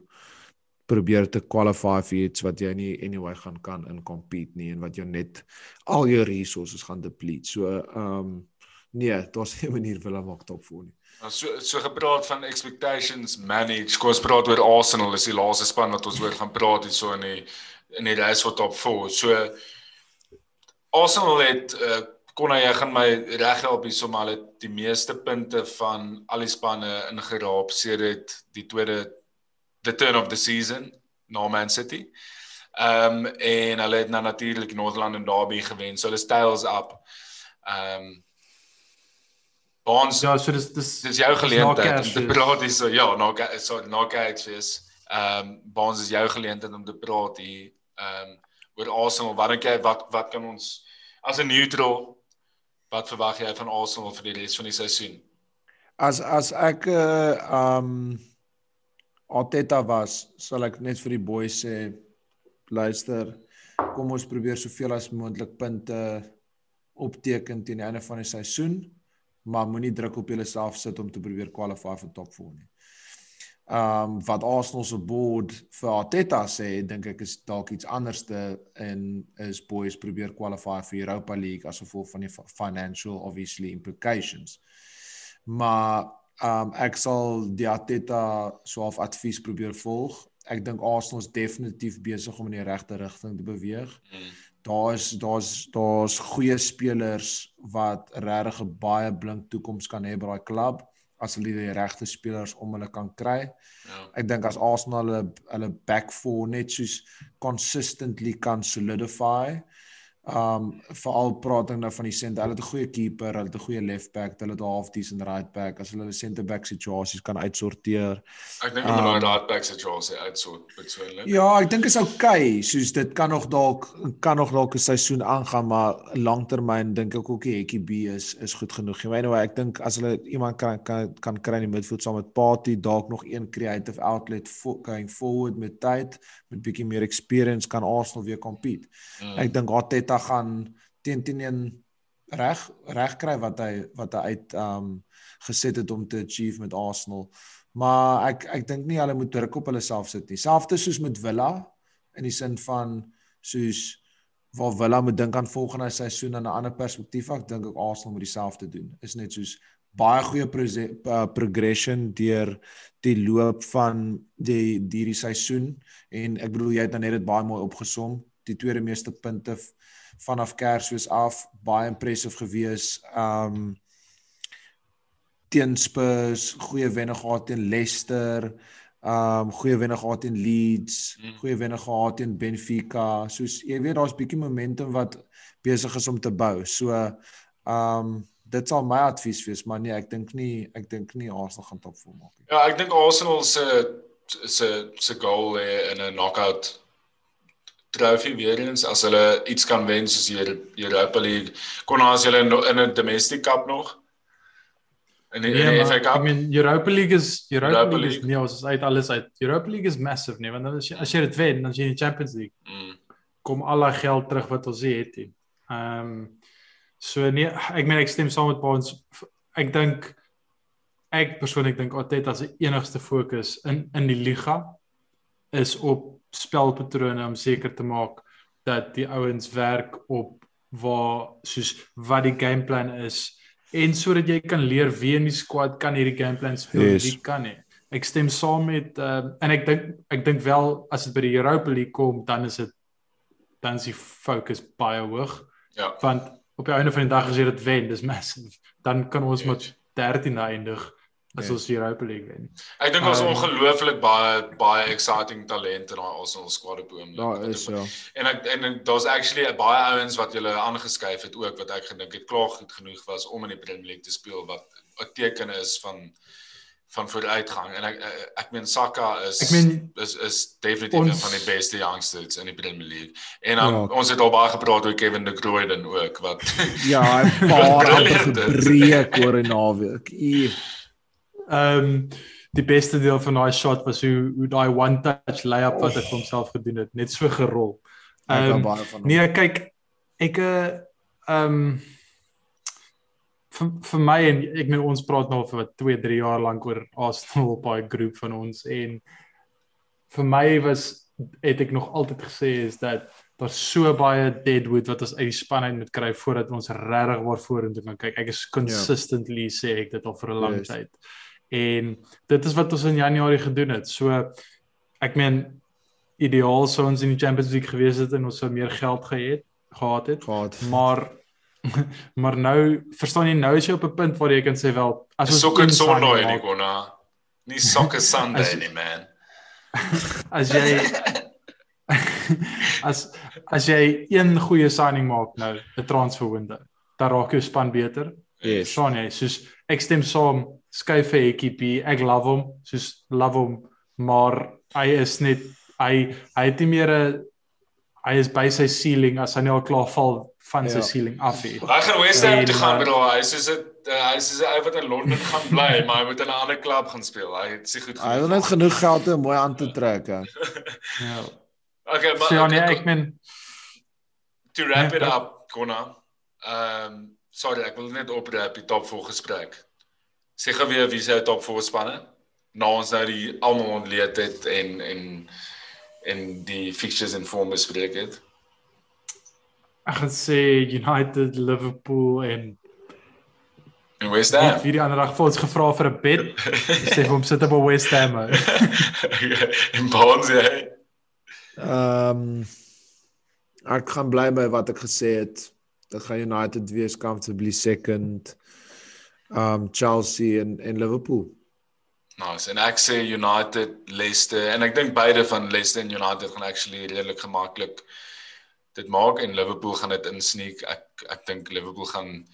probeer te qualify vir iets wat jy nie anyway gaan kan in compete nie en wat jou net al jou resources gaan deplete. So um nee, daar's geen manier Villa maak top 4 nie. Nou, So so gepraat van expectations manage. Kom ons praat oor Arsenal, is die laaste span wat ons oor gaan praat hier so in die in die race vir top 4. So Arsenal het uh, kon hy gaan my reg help hier sommer hulle die meeste punte van al die spanne ingeraap sedert die tweede the turn of the season na Man City. Ehm um, en hulle het nou natuurlik Northland en Derby gewen. So hulle styles up. Ehm um, Bonds Ja, so dis dis Dis jou geleentheid om te praat hier so ja, na so na Gatesfees. Ehm um, Bonds is jou geleentheid om te praat hier ehm um, oor Arsenal. Wat dink jy wat wat kan ons as 'n neutral wat verwag jy van Arsenal vir die res van die seisoen? As as ek uh um Arteta was, sal ek net vir die boys sê luister, kom ons probeer soveel as moontlik punte opteken teen die einde van die seisoen, maar moenie druk op jouself sit om te probeer qualify vir top 4 nie. Um wat Arsenal se board vir Arteta sê, dink ek is dalk iets anderste en is boys probeer qualify vir Europa League as gevolg van die fi- financial obviously implications. Maar um ek sal die Arteta so half advies probeer volg. Ek dink Arsenal is definitief besig om in die regte rigting te beweeg. Mm. Daar's daar's daar's goeie spelers wat regtig 'n baie blink toekoms kan hê by daai klub as hulle die regte spelers om hulle kan kry. Ja. Ek dink as Arsenal hulle hulle back four net soos consistently kan solidify. Um veral praat ek nou van die center. Hulle het 'n goeie keeper, hulle het 'n goeie left back, hulle het 'n half decent right back. As hulle hulle center back situasies kan uitsorteer. Ek dink hulle Um, daai right back situasie uitsort persoonlik. Ja, ek dink is okay. Soos dit kan nog dalk kan nog dalk 'n seisoen aangaan, maar langtermyn dink ek ook die Hekkie B is is goed genoeg. Maar anyway, ek dink as hulle iemand kan kan kan kry in die midfield saam met Party, dalk nog een creative outlet for, going forward met tyd, met bietjie meer experience kan Arsenal weer compete. Mm. Ek dink Arteta gaan teen teen een reg reg kry wat hy wat hy uit um geset het om te achieve met Arsenal. Maar ek ek dink nie hulle moet druk op hulle self sit nie. Selfs soos met Villa in die sin van soos waar Villa moet dink aan volgende seisoen aan 'n ander perspektief. Ek dink ook Arsenal moet dieselfde doen. Is net soos baie goeie proze- uh, progression deur die loop van die hierdie seisoen en ek bedoel jy het nou net dit baie mooi opgesom. Die tweede meeste punte vanaf Kersfees af, baie impressive gewees. Um teen Spurs, goeie wenne gehad teen Leicester, um goeie wenne gehad teen Leeds, Mm. goeie wenne gehad teen Benfica. Soos jy weet daar's bietjie momentum wat besig is om te bou. So um dit sal my advies wees, maar nee, ek dink nie ek dink nie Arsenal gaan top 4 maak nie. Ja, ek dink Arsenal se se se goal lê in 'n knockout trofee weer eens as hulle iets kan wen soos die Europa League. Kon as hulle in in 'n domestic cup nog in die, Nee, in die FA Cup. meen Europa League is Europa, Europa League is League. nee, ons is uit alles uit. Europa League is massive nee, want as jy as jy dit wen, dan is jy in die Champions League. Mm. Kom al daai geld terug wat ons het. nie. Ehm um, so nee, ek meen ek stem saam met Baans. Ek dink ek persoonlik dink Arteta se enigste fokus in in die liga is op spelpatrone om seker te maak dat die ouens werk op waar soos wat die gameplan is en sodat jy kan leer wie in die squad kan hierdie gameplan speel Yes. yes. wie kan nie. Ek stem saam met uh, en ek dink ek dink wel as dit by die Europa League kom dan is dit dan is die fokus baie hoog Ja. want op die einde van die dag as jy dit wen dis massive dan kan ons Huge. met 13 eindig as Ja. ons die Europa League wen. Ek dink ons Um, ongelooflik baie baie exciting talent in daai Arsenal squad op oomblik. Daar is ja. En ek en daar's actually baie ouens wat julle aangeskuif het ook wat ek gedink het klaar goed genoeg was om in die Premier League te speel wat 'n teken is van van vooruitgang en ek ek, ek meen Saka is Ek meen is is definitief ons- een van die beste youngsters in die Premier League. En dan Ja. ons het al baie gepraat oor Kevin De Bruyne ook wat Ja, hy paar gebreek oor 'n naweek. Ie. Ehm die beste deel van daai shot was hoe hoe daai one touch layup wat hy vir homself gedoen het, net so gerol. Ehm hom. nee, kyk ek eh, ehm um, vir vir my en ek nou ons praat nou vir wat 2, 3 jaar lank oor Arsenal op daai groep van ons en vir my was het ek nog altyd gesê is dat daar's so baie deadwood wat ons uit die span uit moet kry voordat ons regtig waar vorentoe kan kyk. Ek is consistently yeah. sê ek dit al vir 'n lang yes. tyd. En dit is wat ons in Januarie gedoen het. So ek meen ideaal sou ons in die Champions League gewees het en ons sou meer geld gehad gehad het. gehad. Maar maar nou verstaan jy nou is jy op 'n punt waar jy kan sê wel as ons Sokker Sondag maak- nie konna. Nie Sokker Sunday As- nie man. as jy as as jy een goeie signing maak nou 'n transfer window dan raak jou span beter. Yes. Verstaan jy? Soos ek stem saam, skuif vir EKP. Ek love hom, soos love hom, maar hy is net hy hy het nie meer 'n hy is by sy ceiling as hy nou al klaar val van sy Ja. ceiling af het. Hy gaan West Ham toe gaan uh, bro. Hy sê dit hy sê hy wat in Londen gaan bly, maar hy moet in 'n ander klub gaan speel. Hy het se goed Hy wil net genoeg geld hê om mooi aan te trek. hè. Ja. Okay, maar So ja, nee, okay, ek meen to wrap Ja, it ja. up, Konna. Ehm um, sorry, ek wil net oprap die top 4 gesprek. Sê gou weer wie se top 4 spanne? Na ons nou die almal ontleed het en en en die fixtures en vorm bespreek het. ek gaan sê United, Liverpool en En West Ham. wie die ander dag vir ons gevra vir 'n bid. Sê vir hom sit op West Ham. en Barnes hy. Ehm ek gaan bly by wat ek gesê het. Dit gaan United wees comfortably second. Um Chelsea en en Liverpool. Nice. En ek sê United, Leicester en ek dink beide van Leicester en United gaan actually redelik gemaklik dit maak en Liverpool gaan dit insneek. Ek ek dink Liverpool gaan 'n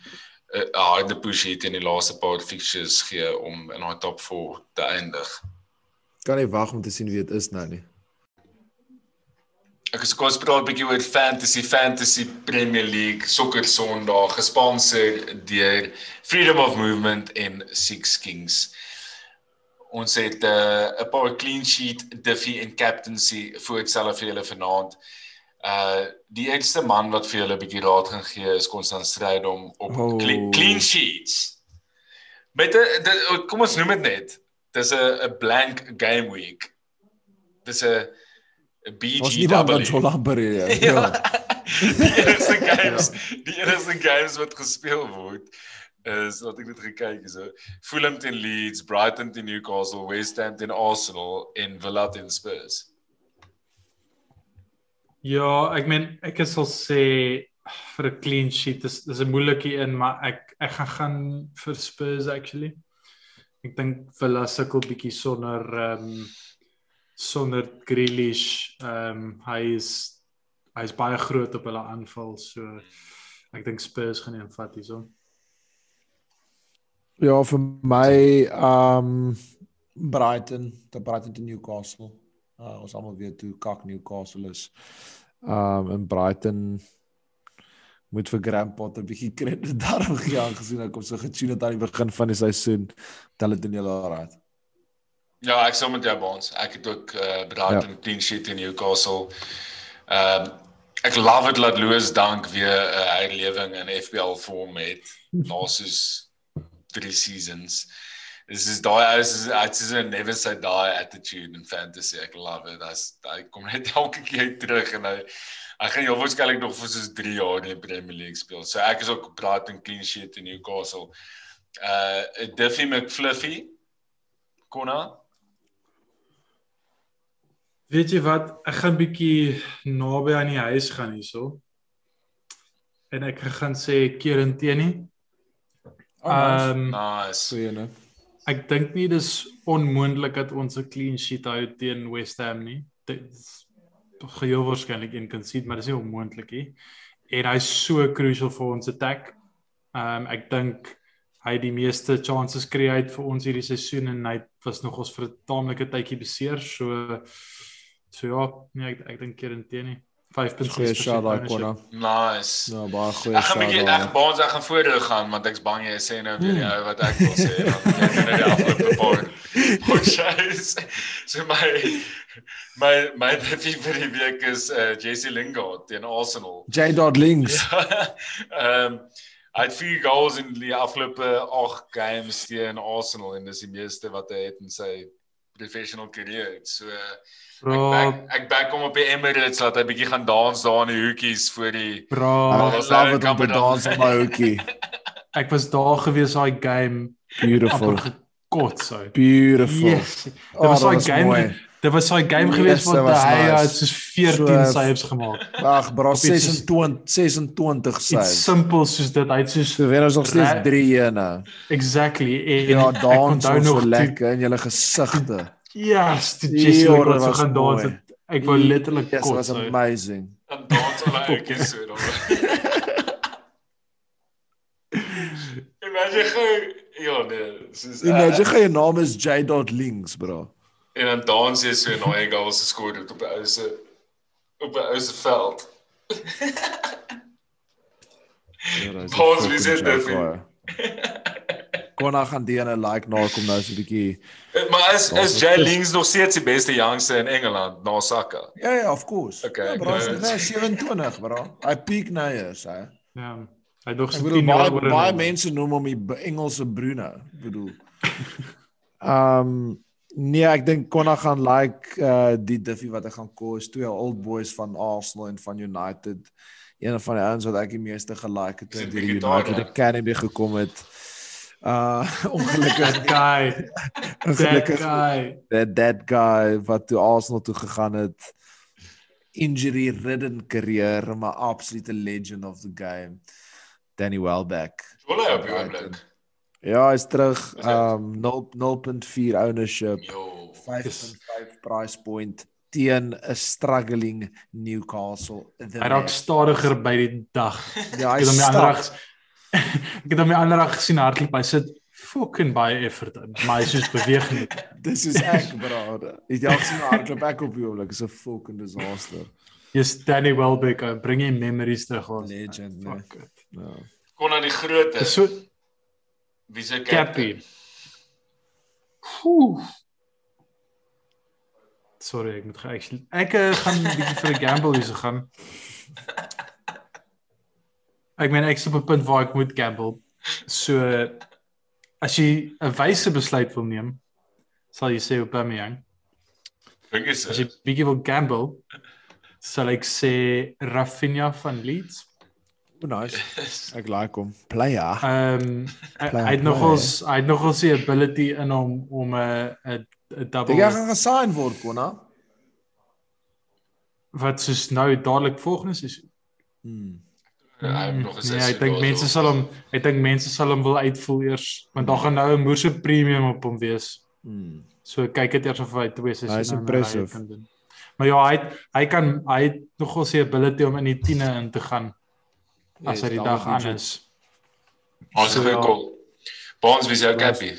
uh, harde push hê teen die laaste paar fixtures gee om in daai top 4 te eindig. Kan nie wag om te sien wie dit is nou nie. Ek is kos praat 'n bietjie oor fantasy, fantasy Premier League, sokker Sondag, gesponsor deur Freedom of Movement en Six Kings. Ons het 'n uh, paar clean sheet Diffie en captaincy voorstel vir julle vanaand. Uh die eerste man wat vir julle 'n bietjie raad gaan gee is Konstant Strydom op Oh. clean, clean sheets. Met 'n kom ons noem dit net. Dis 'n 'n blank game week. Dis 'n 'n Ons niemand wat BGW. so lank bereik. Ja. Ja. Die enigste games, die enigste games wat gespeel word is wat ek net gekyk het so. Fulham teen Leeds, Brighton teen Newcastle, West Ham teen Arsenal en Villa teen Spurs. Ja, ek meen ek is sal sê vir 'n clean sheet is dis 'n moeilike een, maar ek ek gaan gaan vir Spurs actually. Ek dink Villa sukkel bietjie sonder ehm um, sonder Grealish. Ehm um, hy is hy is baie groot op hulle aanval, so ek dink Spurs gaan een vat hierso. Ja, vir my um Brighton, te Brighton te Newcastle. Uh, ons almal weet hoe kak Newcastle is. Um in Brighton moet vir Grandpa 'n bietjie krediet daarom gee aangesien ek hom so getune het aan die begin van die seisoen. Tel dit in julle raad. Ja, ek sou met jou baans. Ek het ook uh, Brighton ja. clean sheet in Newcastle. Ehm um, ek love dit dat Louis Dunk weer 'n uh, herlewing in FPL vorm het na soos 3 seasons. Dis is daai is dit is 'n never say die attitude in fantasy. Ek love it. As hy kom net elke keer terug en hy hy gaan heel waarskynlik nog vir soos 3 jaar in die Premier League speel. So ek is ook Brighton clean sheet in Newcastle. Uh Duffy McFluffy Konna Weet jy wat? Ek gaan bietjie naby aan die huis gaan hierso. En ek gaan sê Kieran Tierney. Oh, nice. Ehm um, nice. Goeie né? ek dink nie dis onmoontlik dat ons 'n clean sheet hou teen West Ham nie. Dit is geheel waarskynlik een kan sien, maar dis nie onmoontlik nie. En hy's so crucial vir ons attack. Ehm um, ek dink hy het die meeste chances create vir ons hierdie seisoen en hy was nog ons vir 'n taamlike tydjie beseer. So so ja, nee ek ek dink Kieran Tierney. 5.6 Goeie shot daai konna. Nice. Ja, baie goeie Ek gaan bietjie shot. ek baans ek gaan voordeur gaan want ek's bang jy sê nou weer die Hmm. ou wat ek wil sê want jy het nou die afgelope paar Hoekshuis. So my my my defie vir die week is uh, Jesse Lingard teen Arsenal. J. Dot links. Ehm hy het 4 goals in die afgelope 8 games teen Arsenal en dis die meeste wat hy het in sy professional carrière. So ek Bro, back, ek back hom op die Emirates laat hy bietjie gaan dans daar in die hoekies voor die bro, was daar it om te Cameron. dans op my hoekie. ek was daar gewees daai game Beautiful. gekots uit. Beautiful. Yes. Dit Oh, was daai game. mooi. Dit was daai game Yes, gewees wat was hy nice. het soos 14 So, saves gemaak. Ag, soos- 26 26 Iets saves. simpel soos dit. Hy het soos So wen ons nog steeds Ra- 3-1. exactly en Ja, ek dans onthou nog lekker in julle gesigte. Yes, die Ja, Jesse wat so was gaan dans het. Ek wou letterlik Yes, was kots. uit. amazing. dan dans hulle ook so dan. Imagine gou ja nee, soos Imagine uh, jy jou naam is J. Dot links, bro. En dan dans jy so 'n nuwe goal geskor het op 'n ou se op 'n ou se veld. Pause, wie sê dit vir? Konna gaan die ene like na kom nou so 'n bietjie. Eh, Maar is is nog Jay steeds- Links nog steeds die beste jongste in Engeland na Saka? Ja ja, of course. Okay, ja, bro, ek is nou- nee, 27, bro. Hy peak nou eers, hè. Ja. Hy nog so bedoel 10 baie jaar oor. baie mense noem hom die Engelse Bruno, bedoel. Ehm um, nee, ek dink Konna gaan like uh die Diffie wat hy gaan kos, twee old boys van Arsenal en van United. Een van die ouens wat ek die meeste gelike het toe die United Academy gekom het. Uh ongelukkig That guy. That ongelukkig guy. that that guy wat toe Arsenal toe gegaan het injury ridden career maar absolute legend of the game Danny Welbeck Wil hy op die oomblik? Ja hy's terug hy? um 0 0.4 ownership Jo. 5.5 price point teen 'n struggling Newcastle Hy raak man. stadiger by die dag. ja Ek hy het hom die ander dag Ek het hom die ander dag gesien hardloop. Hy sit fucking baie effort in, maar hy is soos beweeg nie. dis is ek bro het jy al gesien hoe hardloop ek op die oomblik is 'n fucking disaster Jy's Danny Welbeck, bring jy memories terug legend nee Fuck it. ja Kon aan die grootte. Dis so Wie se Cappy. Oeh. Sorry, ek moet actually ek uh, gaan 'n bietjie vir 'n gamble hier se gaan. Ek meen ek is op 'n punt waar ek moet gamble. So as jy 'n wyse besluit wil neem, sal jy sê Aubameyang. Dink is As jy bietjie wil gamble, sal ek sê Rafinha van Leeds. Nice ek like hom player Ehm um, hy hy het nogals hy het nogals die ability in hom om 'n 'n 'n double Dink jy gaan gesign word, Konna? wat soos nou dadelik volgende seisoen. Hmm. hy het nog Nee, ek dink mense sal hom ek dink mense sal hom wil uitvoel eers want daar gaan nou 'n moerse premium op hom wees. Hmm. So kyk dit eers of hy twee seisoene Hy's impressive. kan doen. Maar ja, hy het, hy kan hy het nogals die ability om in die 10e in te gaan as hy die dag aan is. Ons So, goeie ja. call. Baans wie se Ja. Cappy?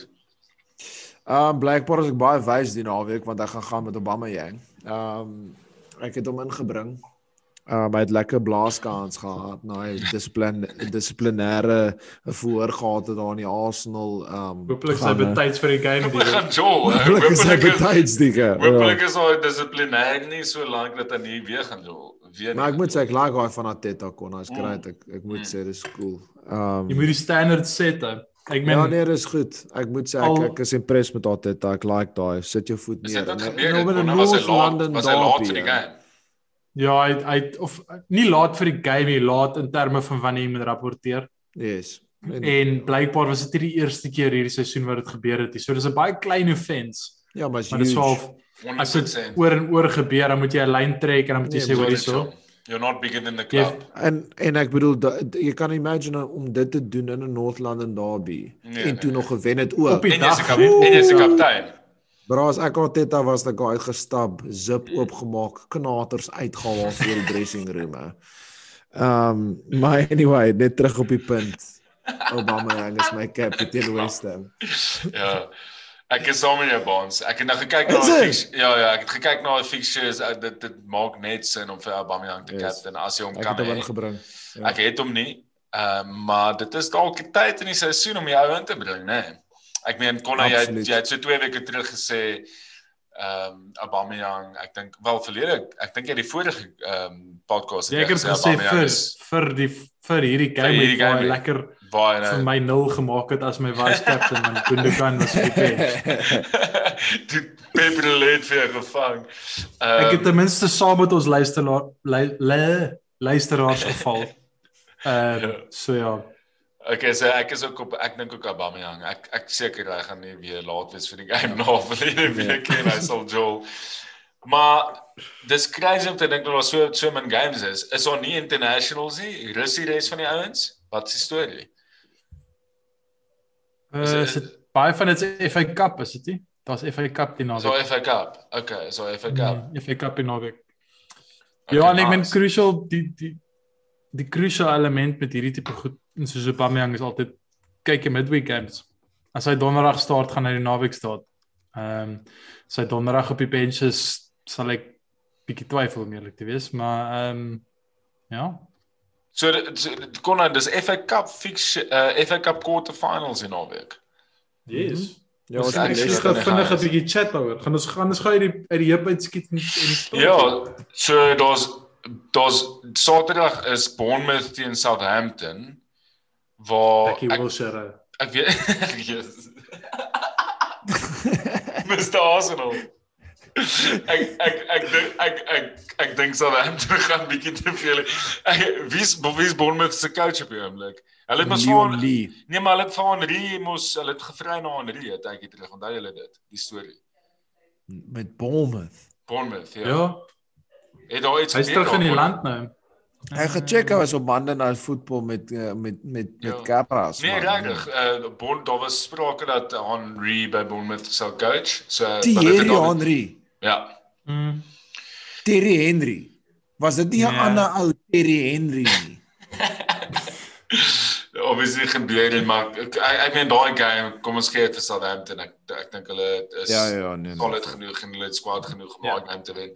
Um blykbaar is ek baie wys die naweek want ek gaan gaan met Obama Yang. Um ek het hom ingebring. Um hy het lekker blaaskans gehad na hy dissipline dissiplinêre verhoor gehad het daar in die Arsenal um Hooplik sy gaan, eh, betyds vir die game die gaan. Hoopelik Hoopelik is betydsdieke. hoopelik is hy dissiplinêr nie so lank dat hy nie weer gaan Joel weet Maar ek moet sê ek like daai van Ateta kon, hy's great. Mm. Ek ek moet mm. sê dis cool. Um Jy moet die standaard set. He. Ek meen Ja, nee, dis goed. Ek moet sê ek, ek is impressed met Ateta. Ek like daai. Sit jou voet neer. En nou binne North London was hy laat vir die ja. game. Ja, hy hy of nie laat vir die game nie, laat in terme van wanneer jy moet rapporteer. Yes. En, en blykbaar was dit nie die eerste keer hierdie seisoen wat dit gebeur het nie. So dis 'n baie klein offense. Ja, maar, maar dit sou 100%. As dit oor en oor gebeur, dan moet jy 'n lyn trek en dan moet jy nee, sê hoor hierso. You're not bigger than the club. En en ek bedoel da, jy kan imagine om dit te doen in 'n North London derby nee, en nee, toe nee. nog gewen het ook. En jy's 'n kaptein. En jy's 'n kaptein. Braas ek Arteta was dat guy uitgestap, zip oopgemaak, knaters uitgehaal vir die dressing room. Ehm um, maar anyway, net terug op die punt. Obama Young is my captain West Ham. ja. Ek is saam met jou baans. Ek het nou gekyk na die. Ja ja, ek het gekyk na die fixtures. Uh, dit dit maak net sin om vir Aubameyang te Yes. captain as jy hom Ek kan het hom hê. ingebring. Ja. Ek het hom nie. Ehm maar dit is dalk die tyd in die seisoen om die ou in te bring, né? Nee. Ek meen Konna jy Absoluut. jy het so 2 weke terug gesê ehm um, Aubameyang, ek dink wel verlede ek dink jy die vorige ehm um, podcast Ja, ek het gesê vir is vir die vir hierdie game hierdie het baie game. lekker baie vir nou. my nul gemaak het as my vice captain en Gundogan was op die bench. die paper lead vir jou gevang. Ehm Ek het ten minste saam met ons luisteraar lu, lu, luisteraars geval. Ehm Ja. so ja. Okay, so ek is ook op ek dink ook Aubameyang. Ek ek seker hy gaan nie weer laat wees vir die game na verlede week en hy sal Joel. Maar dis crazy om te dink dat daar so so min games is. Is daar nie internationals nie? Rus die res van die ouens? Wat is die storie? Is Uh, dit- is dit baie van dit is FA Cup is dit nie? Daar's FA Cup die So naweek. FA Cup. Okay, so FA Cup. Mm, FA Cup die naweek. Okay, Ja, en ek meen nice. crucial die die die crucial element met hierdie tipe goed in soos Aubameyang is altyd kyk jy midweek games. As hy donderdag start, gaan hy die naweek start. Ehm um, sy donderdag op die bench is sal ek bietjie twyfel om eerlik te wees, maar ehm um, ja. So dit- kon dan dis FA Cup fix uh, FA Cup quarterfinals in naweek. Yes. Ja, ons ons ek het die vinnig 'n bietjie chat daaroor. Gaan ons gaan ons gou uit die uit die heup uitskiet en en Ja, so daar's daar's Saterdag is Bournemouth teen Southampton waar Becky ek, Wilshere. ek weet yes. Mr Arsenal. Ek ek ek dink ek ek ek dink Southampton gaan bietjie te veel. Ek, wie's wie's Bournemouth se coach op die oomblik? Hulle het mos van. Nee, maar hulle het van Henry mos hulle het gevry na Henry het ek terug. Onthou julle dit? Die storie. met Bournemouth. Bournemouth, ja. Ja, Het daar iets hy's gebeur terug in die land nou. Hy gecheck hy was op bande na voetbal met eh, met met Ja. met Capras. Nee, regtig. Uh Bon daar was sprake dat Henry by Bournemouth sou coach. So dit het Thierry dan- Henry. Ja. Mm. Terry Henry. Was dit nie 'n Nee. ander ou Terry Henry nie? Obviously gebeur dit maar ek ek, meen daai game kom ons gee dit vir Southampton. Ek ek dink hulle is Ja ja nee. nee. solid genoeg en hulle het squad genoeg gemaak om te wen.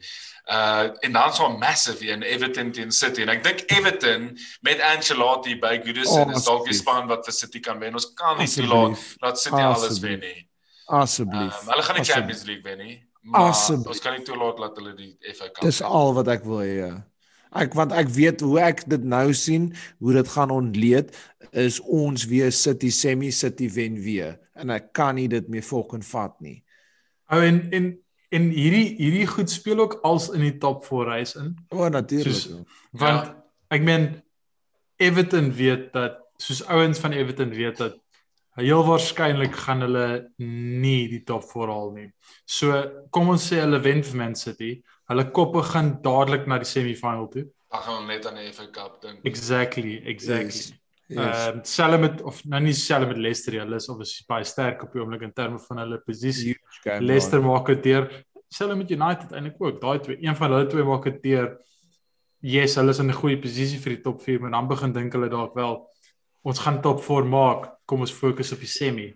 Uh en dan so massive in Everton teen City en ek dink Everton met Ancelotti by Goodison Oh, is dalk die span wat vir City kan wen. Ons kan nie toelaat dat City alles Asseblief. wen nie. Asseblief. Um, hulle gaan die Asseblief. Champions League wen nie. Maar Asseblief. ons kan nie toelaat dat hulle die FA Cup. Dis al wat ek wil hê. ja. Ek want ek weet hoe ek dit nou sien, hoe dit gaan ontleed is ons weer City semi City wen weer en ek kan nie dit meer fucking vat nie. Oh en en en hierdie hierdie goed speel ook als in die top 4 reis in. O natuurlik. Soos- ja. Want ja. ek meen Everton weet dat soos ouens van Everton weet dat heel waarskynlik gaan hulle nie die top 4 haal nie. So kom ons sê hulle wen vir Man City, hulle koppe gaan dadelik na die semi-final toe. Dan gaan hulle net aan die FA Cup dink. Exactly, exactly. Yes. Ehm Yes. um, selfs met of nou nie selfs met Leicester, hulle is obviously baie sterk op die oomblik in terme van hulle posisie. Leicester man. maak dit deur. Selfs met United eintlik ook. Daai twee, een van hulle twee maak dit deur. Yes, hulle is in 'n goeie posisie vir die top 4, maar dan begin dink hulle dalk wel ons gaan top 4 maak. Kom ons fokus op die semi.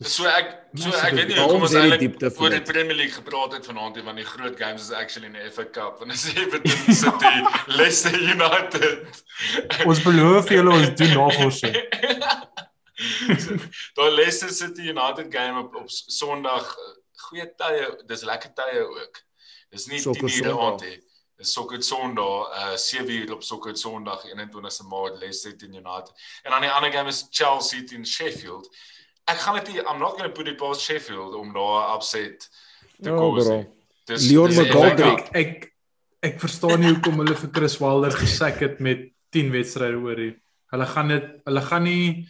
So ek so Mense ek weet nie hoekom Ons eintlik oor die. Premier League gepraat het vanaand hier want die groot games is actually in die FA Cup en dis Everton City, Leicester United. Ons beloof julle ons doen navorsing. So, Daai Leicester City United game op op Sondag, goeie tye, dis lekker tye ook. Dis nie Sokker 10 ure aand nie. Sokker Sondag, uh 7 uur op Sokker Sondag 21ste Maart Leicester teen United. En dan die ander game is Chelsea teen Sheffield. Ek gaan dit I'm not going to put it past Sheffield om daar upset te Ja, bro. nie. Dis Leon McGoldrick. Ek ek ek verstaan nie hoekom hulle vir Chris Wilder gesak het met 10 wedstryde oor hier. Hulle gaan dit hulle gaan nie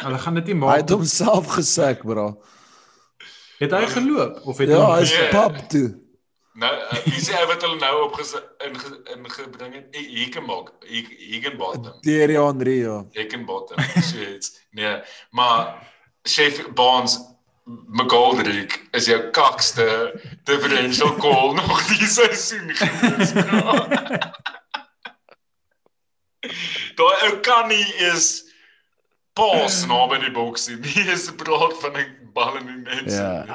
hulle gaan dit nie Hy maak. het homself gesek, bro. Het hy geloop of het Ja, hom hy's Nee. pap toe. Nou, uh, wie sê hy wat hulle nou op in ingebring het? Hickenbottom. Hickenbottom. Terry Henry. ja. Hickenbottom. Shit. Nee, maar Chef Barnes McGoldrick is jou kakste differential call nog die seisoen gewees. Daai ou kan nie is pas naby die boks nie. Nie is praat van 'n bal in die net. Ja.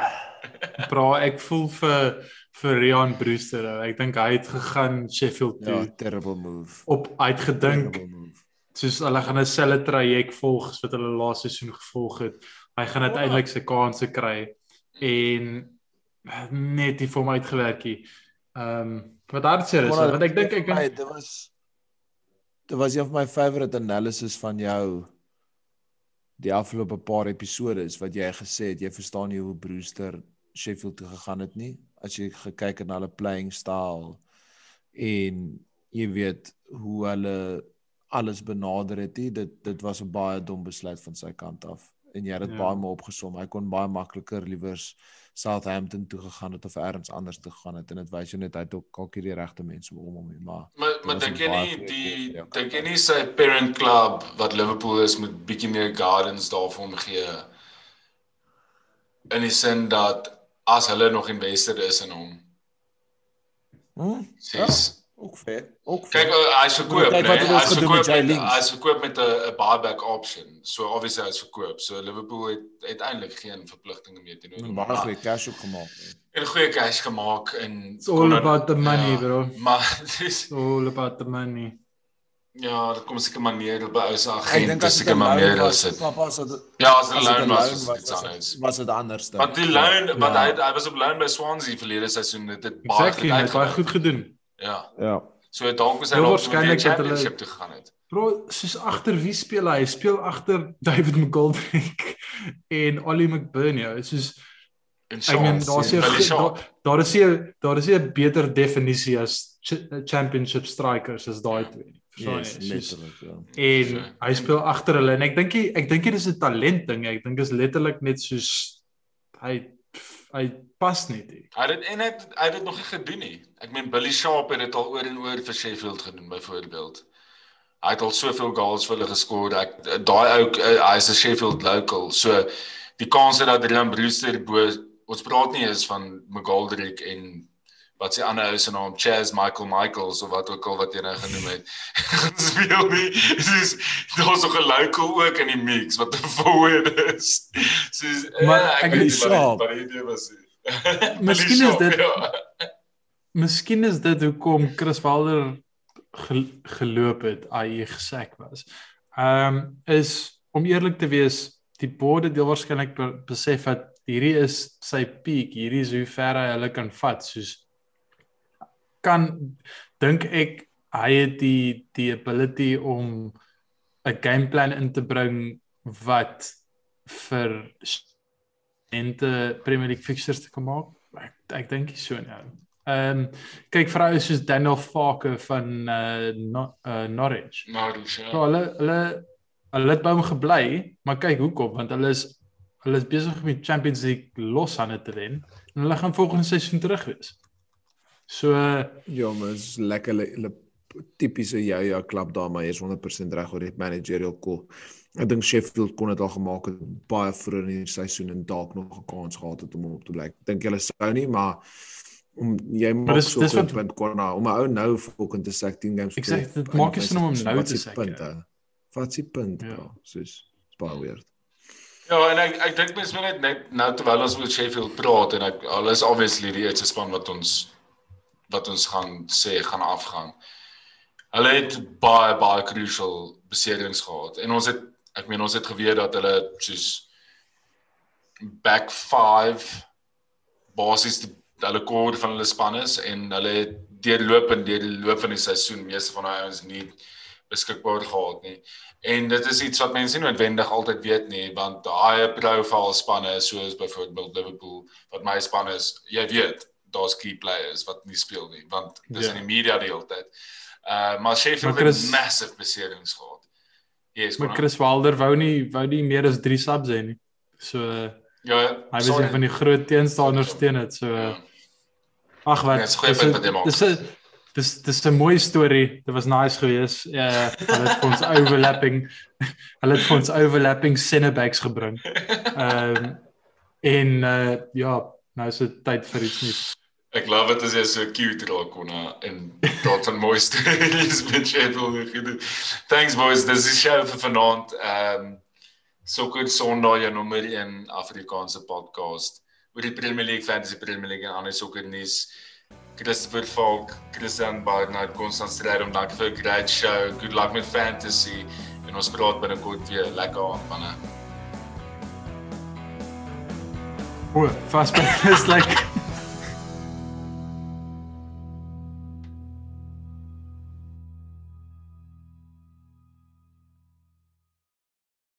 Bra, ek voel vir vir Rian Brewster. Ek dink hy het gegaan Sheffield toe Ja, terrible move. op hy het gedink Terrible move. soos hulle gaan 'n selfe traject volg wat hulle laaste seisoen gevolg het. Hy gaan uiteindelik sy kansse kry en net nie vir hom uitgewerk nie. Ehm um, wat hartseer is, want ek dink ek Hey, dit was dit was een van my favorite analysis van jou die afgelope paar episodes wat jy gesê het jy verstaan nie hoe Brewster Sheffield toe gegaan het nie. As jy gekyk het na hulle playing style en jy weet hoe hulle alles benader het nie dit dit was 'n baie dom besluit van sy kant af. En jy het dit Ja. baie mooi opgesom. Hy kon baie makliker liewers Southampton toe gegaan het of elders anders toe gegaan het. En dit wys jou net hy het ook kalkie die regte mense om hom maar Maar maar dink jy nie die dink jy nie sy parent club wat Liverpool is met bietjie meer gardens daarvan gee in die sin dat as hulle nog invested is in hom. hm? Sies. ook fair ook Kyk, fair hy's verkoop, Kyk ons Hy's gedoen verkoop met Jay met Links. hy's verkoop met 'n 'n buyback option. So obviously hy's verkoop. So Liverpool het uiteindelik geen verpligtinge meer teenoor hom. baie Maar- goeie cash ook gemaak. En goeie cash gemaak en It's all about the money, bro. Maar dis It's all about the money. Ja, daar kom seker maniere by ou se Ek agent, dink dis as dit seker 'n maniere was, sit. Papa as dit Ja, as 'n as dit loan 'n was, was was, dit was anders. dit- was dit anders dan. Want die loan, Ja. want hy hy was op loan by Swansea verlede seisoen, dit het baie Exactly, hy het baie goed gedoen. Ja. Ja. So dalk was hy dalk waarskynlik dat hulle- championship toe gegaan het. Bro, soos agter wie speel hy? Hy speel agter David McGoldrick en Ollie McBurney. Soos En ek meen daar's hier daar is hier daar is hier 'n beter definisie as ch championship strikers as daai twee. Verstaan Yes, jy? Soos- letterlik ja. En So, hy speel agter hulle en ek dink ek dink dit is 'n talent ding. Ek dink is letterlik net soos hy hy pas net nie. Hy het dit en hy het hy het dit nog nie gedoen nie. Ek meen Billy Sharp het dit al oor en oor vir Sheffield gedoen byvoorbeeld. Hy het al soveel goals vir hulle geskor. Ek daai ou uh, hy's 'n Sheffield local. So die kans dat Rian Brewster bo ons praat nie is van McGoldrick en wat se ander ou se naam Chaz Michael Michaels of wat ook al wat jy nou genoem het. gaan speel nie. Dis daar's nog 'n local ook in die mix wat 'n forward is. Soos Maar ja, ek ek weet nie wat die- die idee was. nie. Miskien Billy is dit- ja. Miskien is dit hoekom Chris Wilder gel geloop het, ai gesek was. Ehm um, is om eerlik te wees, die borde deel waarskynlik be besef dat hierdie is sy peak, hierdie is hoe ver hy hulle kan vat, soos kan dink ek hy het die die ability om 'n gameplan in te bring wat vir ente Premier League fixtures te kan maak. Ek ek dink so nou. Ehm um, kyk vroue soos Daniel Farke van uh, no, uh Norwich. Norwich, ja. So hulle hulle hulle het by hom gebly, maar kyk hoekom want hulle is hulle is besig om die Champions League los aan te wen en hulle gaan volgende seisoen terug wees. So Ja, maar is lekker hulle- tipiese ja ja klap daar maar is 100% reg oor die managerial call. Ek dink Sheffield kon dit al gemaak het baie vroeër in die seisoen en dalk nog 'n kans gehad het om op te bly. Ek dink hulle sou nie, maar om jy maak dis- so dis 'n wat- punt kon nou om 'n ou nou volgens te sê 10 games. Ek sê, dit maak nie sin om hom nou te sê, punt, ja. Wat die punt? Ja. Ja, soos baie weird. Ja, en ek ek dink mens moet net net nou terwyl ons oor Sheffield praat en ek hulle is obviously die eerste span wat ons wat ons gaan sê gaan afgaan. Hulle het baie baie crucial beserings gehad en ons het ek meen ons het geweet dat hulle soos back 5 basies die hulle core van hulle span is en hulle het deurlopend deur die loop van die seisoen meeste van daai ouens nie beskikbaar gehad nie. En dit is iets wat mense nie noodwendig altyd weet nie, want daai profile spanne soos byvoorbeeld Liverpool wat my span is, jy weet, daar's key players wat nie speel nie, want dis Ja. in die media die hele tyd. Uh maar Sheffield Maar Chris- het massive beserings gehad. Yes, maar Chris Wilder wou nie wou nie meer as 3 subs hê nie. So uh, ja, hy was een van die groot teenstanders teen dit. So uh, Ja. ag wat. Ja, dis. Dis dis dis 'n mooi storie. Dit was nice geweest. Ja, hulle het vir ons overlapping hulle het vir ons overlapping center backs gebring. Ehm um, en uh, ja, nou is dit tyd vir iets nuuts. Ek love dit as jy so cute raak kon en praat van mooi stories met Sheffield gedoen. Thanks boys, dis die show vir vanaand. Ehm um, Sokker Sondag jou nommer 1 Afrikaanse podcast oor die Premier League, Fantasy Premier League en ander sokker nuus. Christopher Falk, Christian Barnard, Konstant Strydom, dankie vir 'n great show. Good luck met fantasy en ons praat binnekort weer. Lekker aand manne. O, fast is like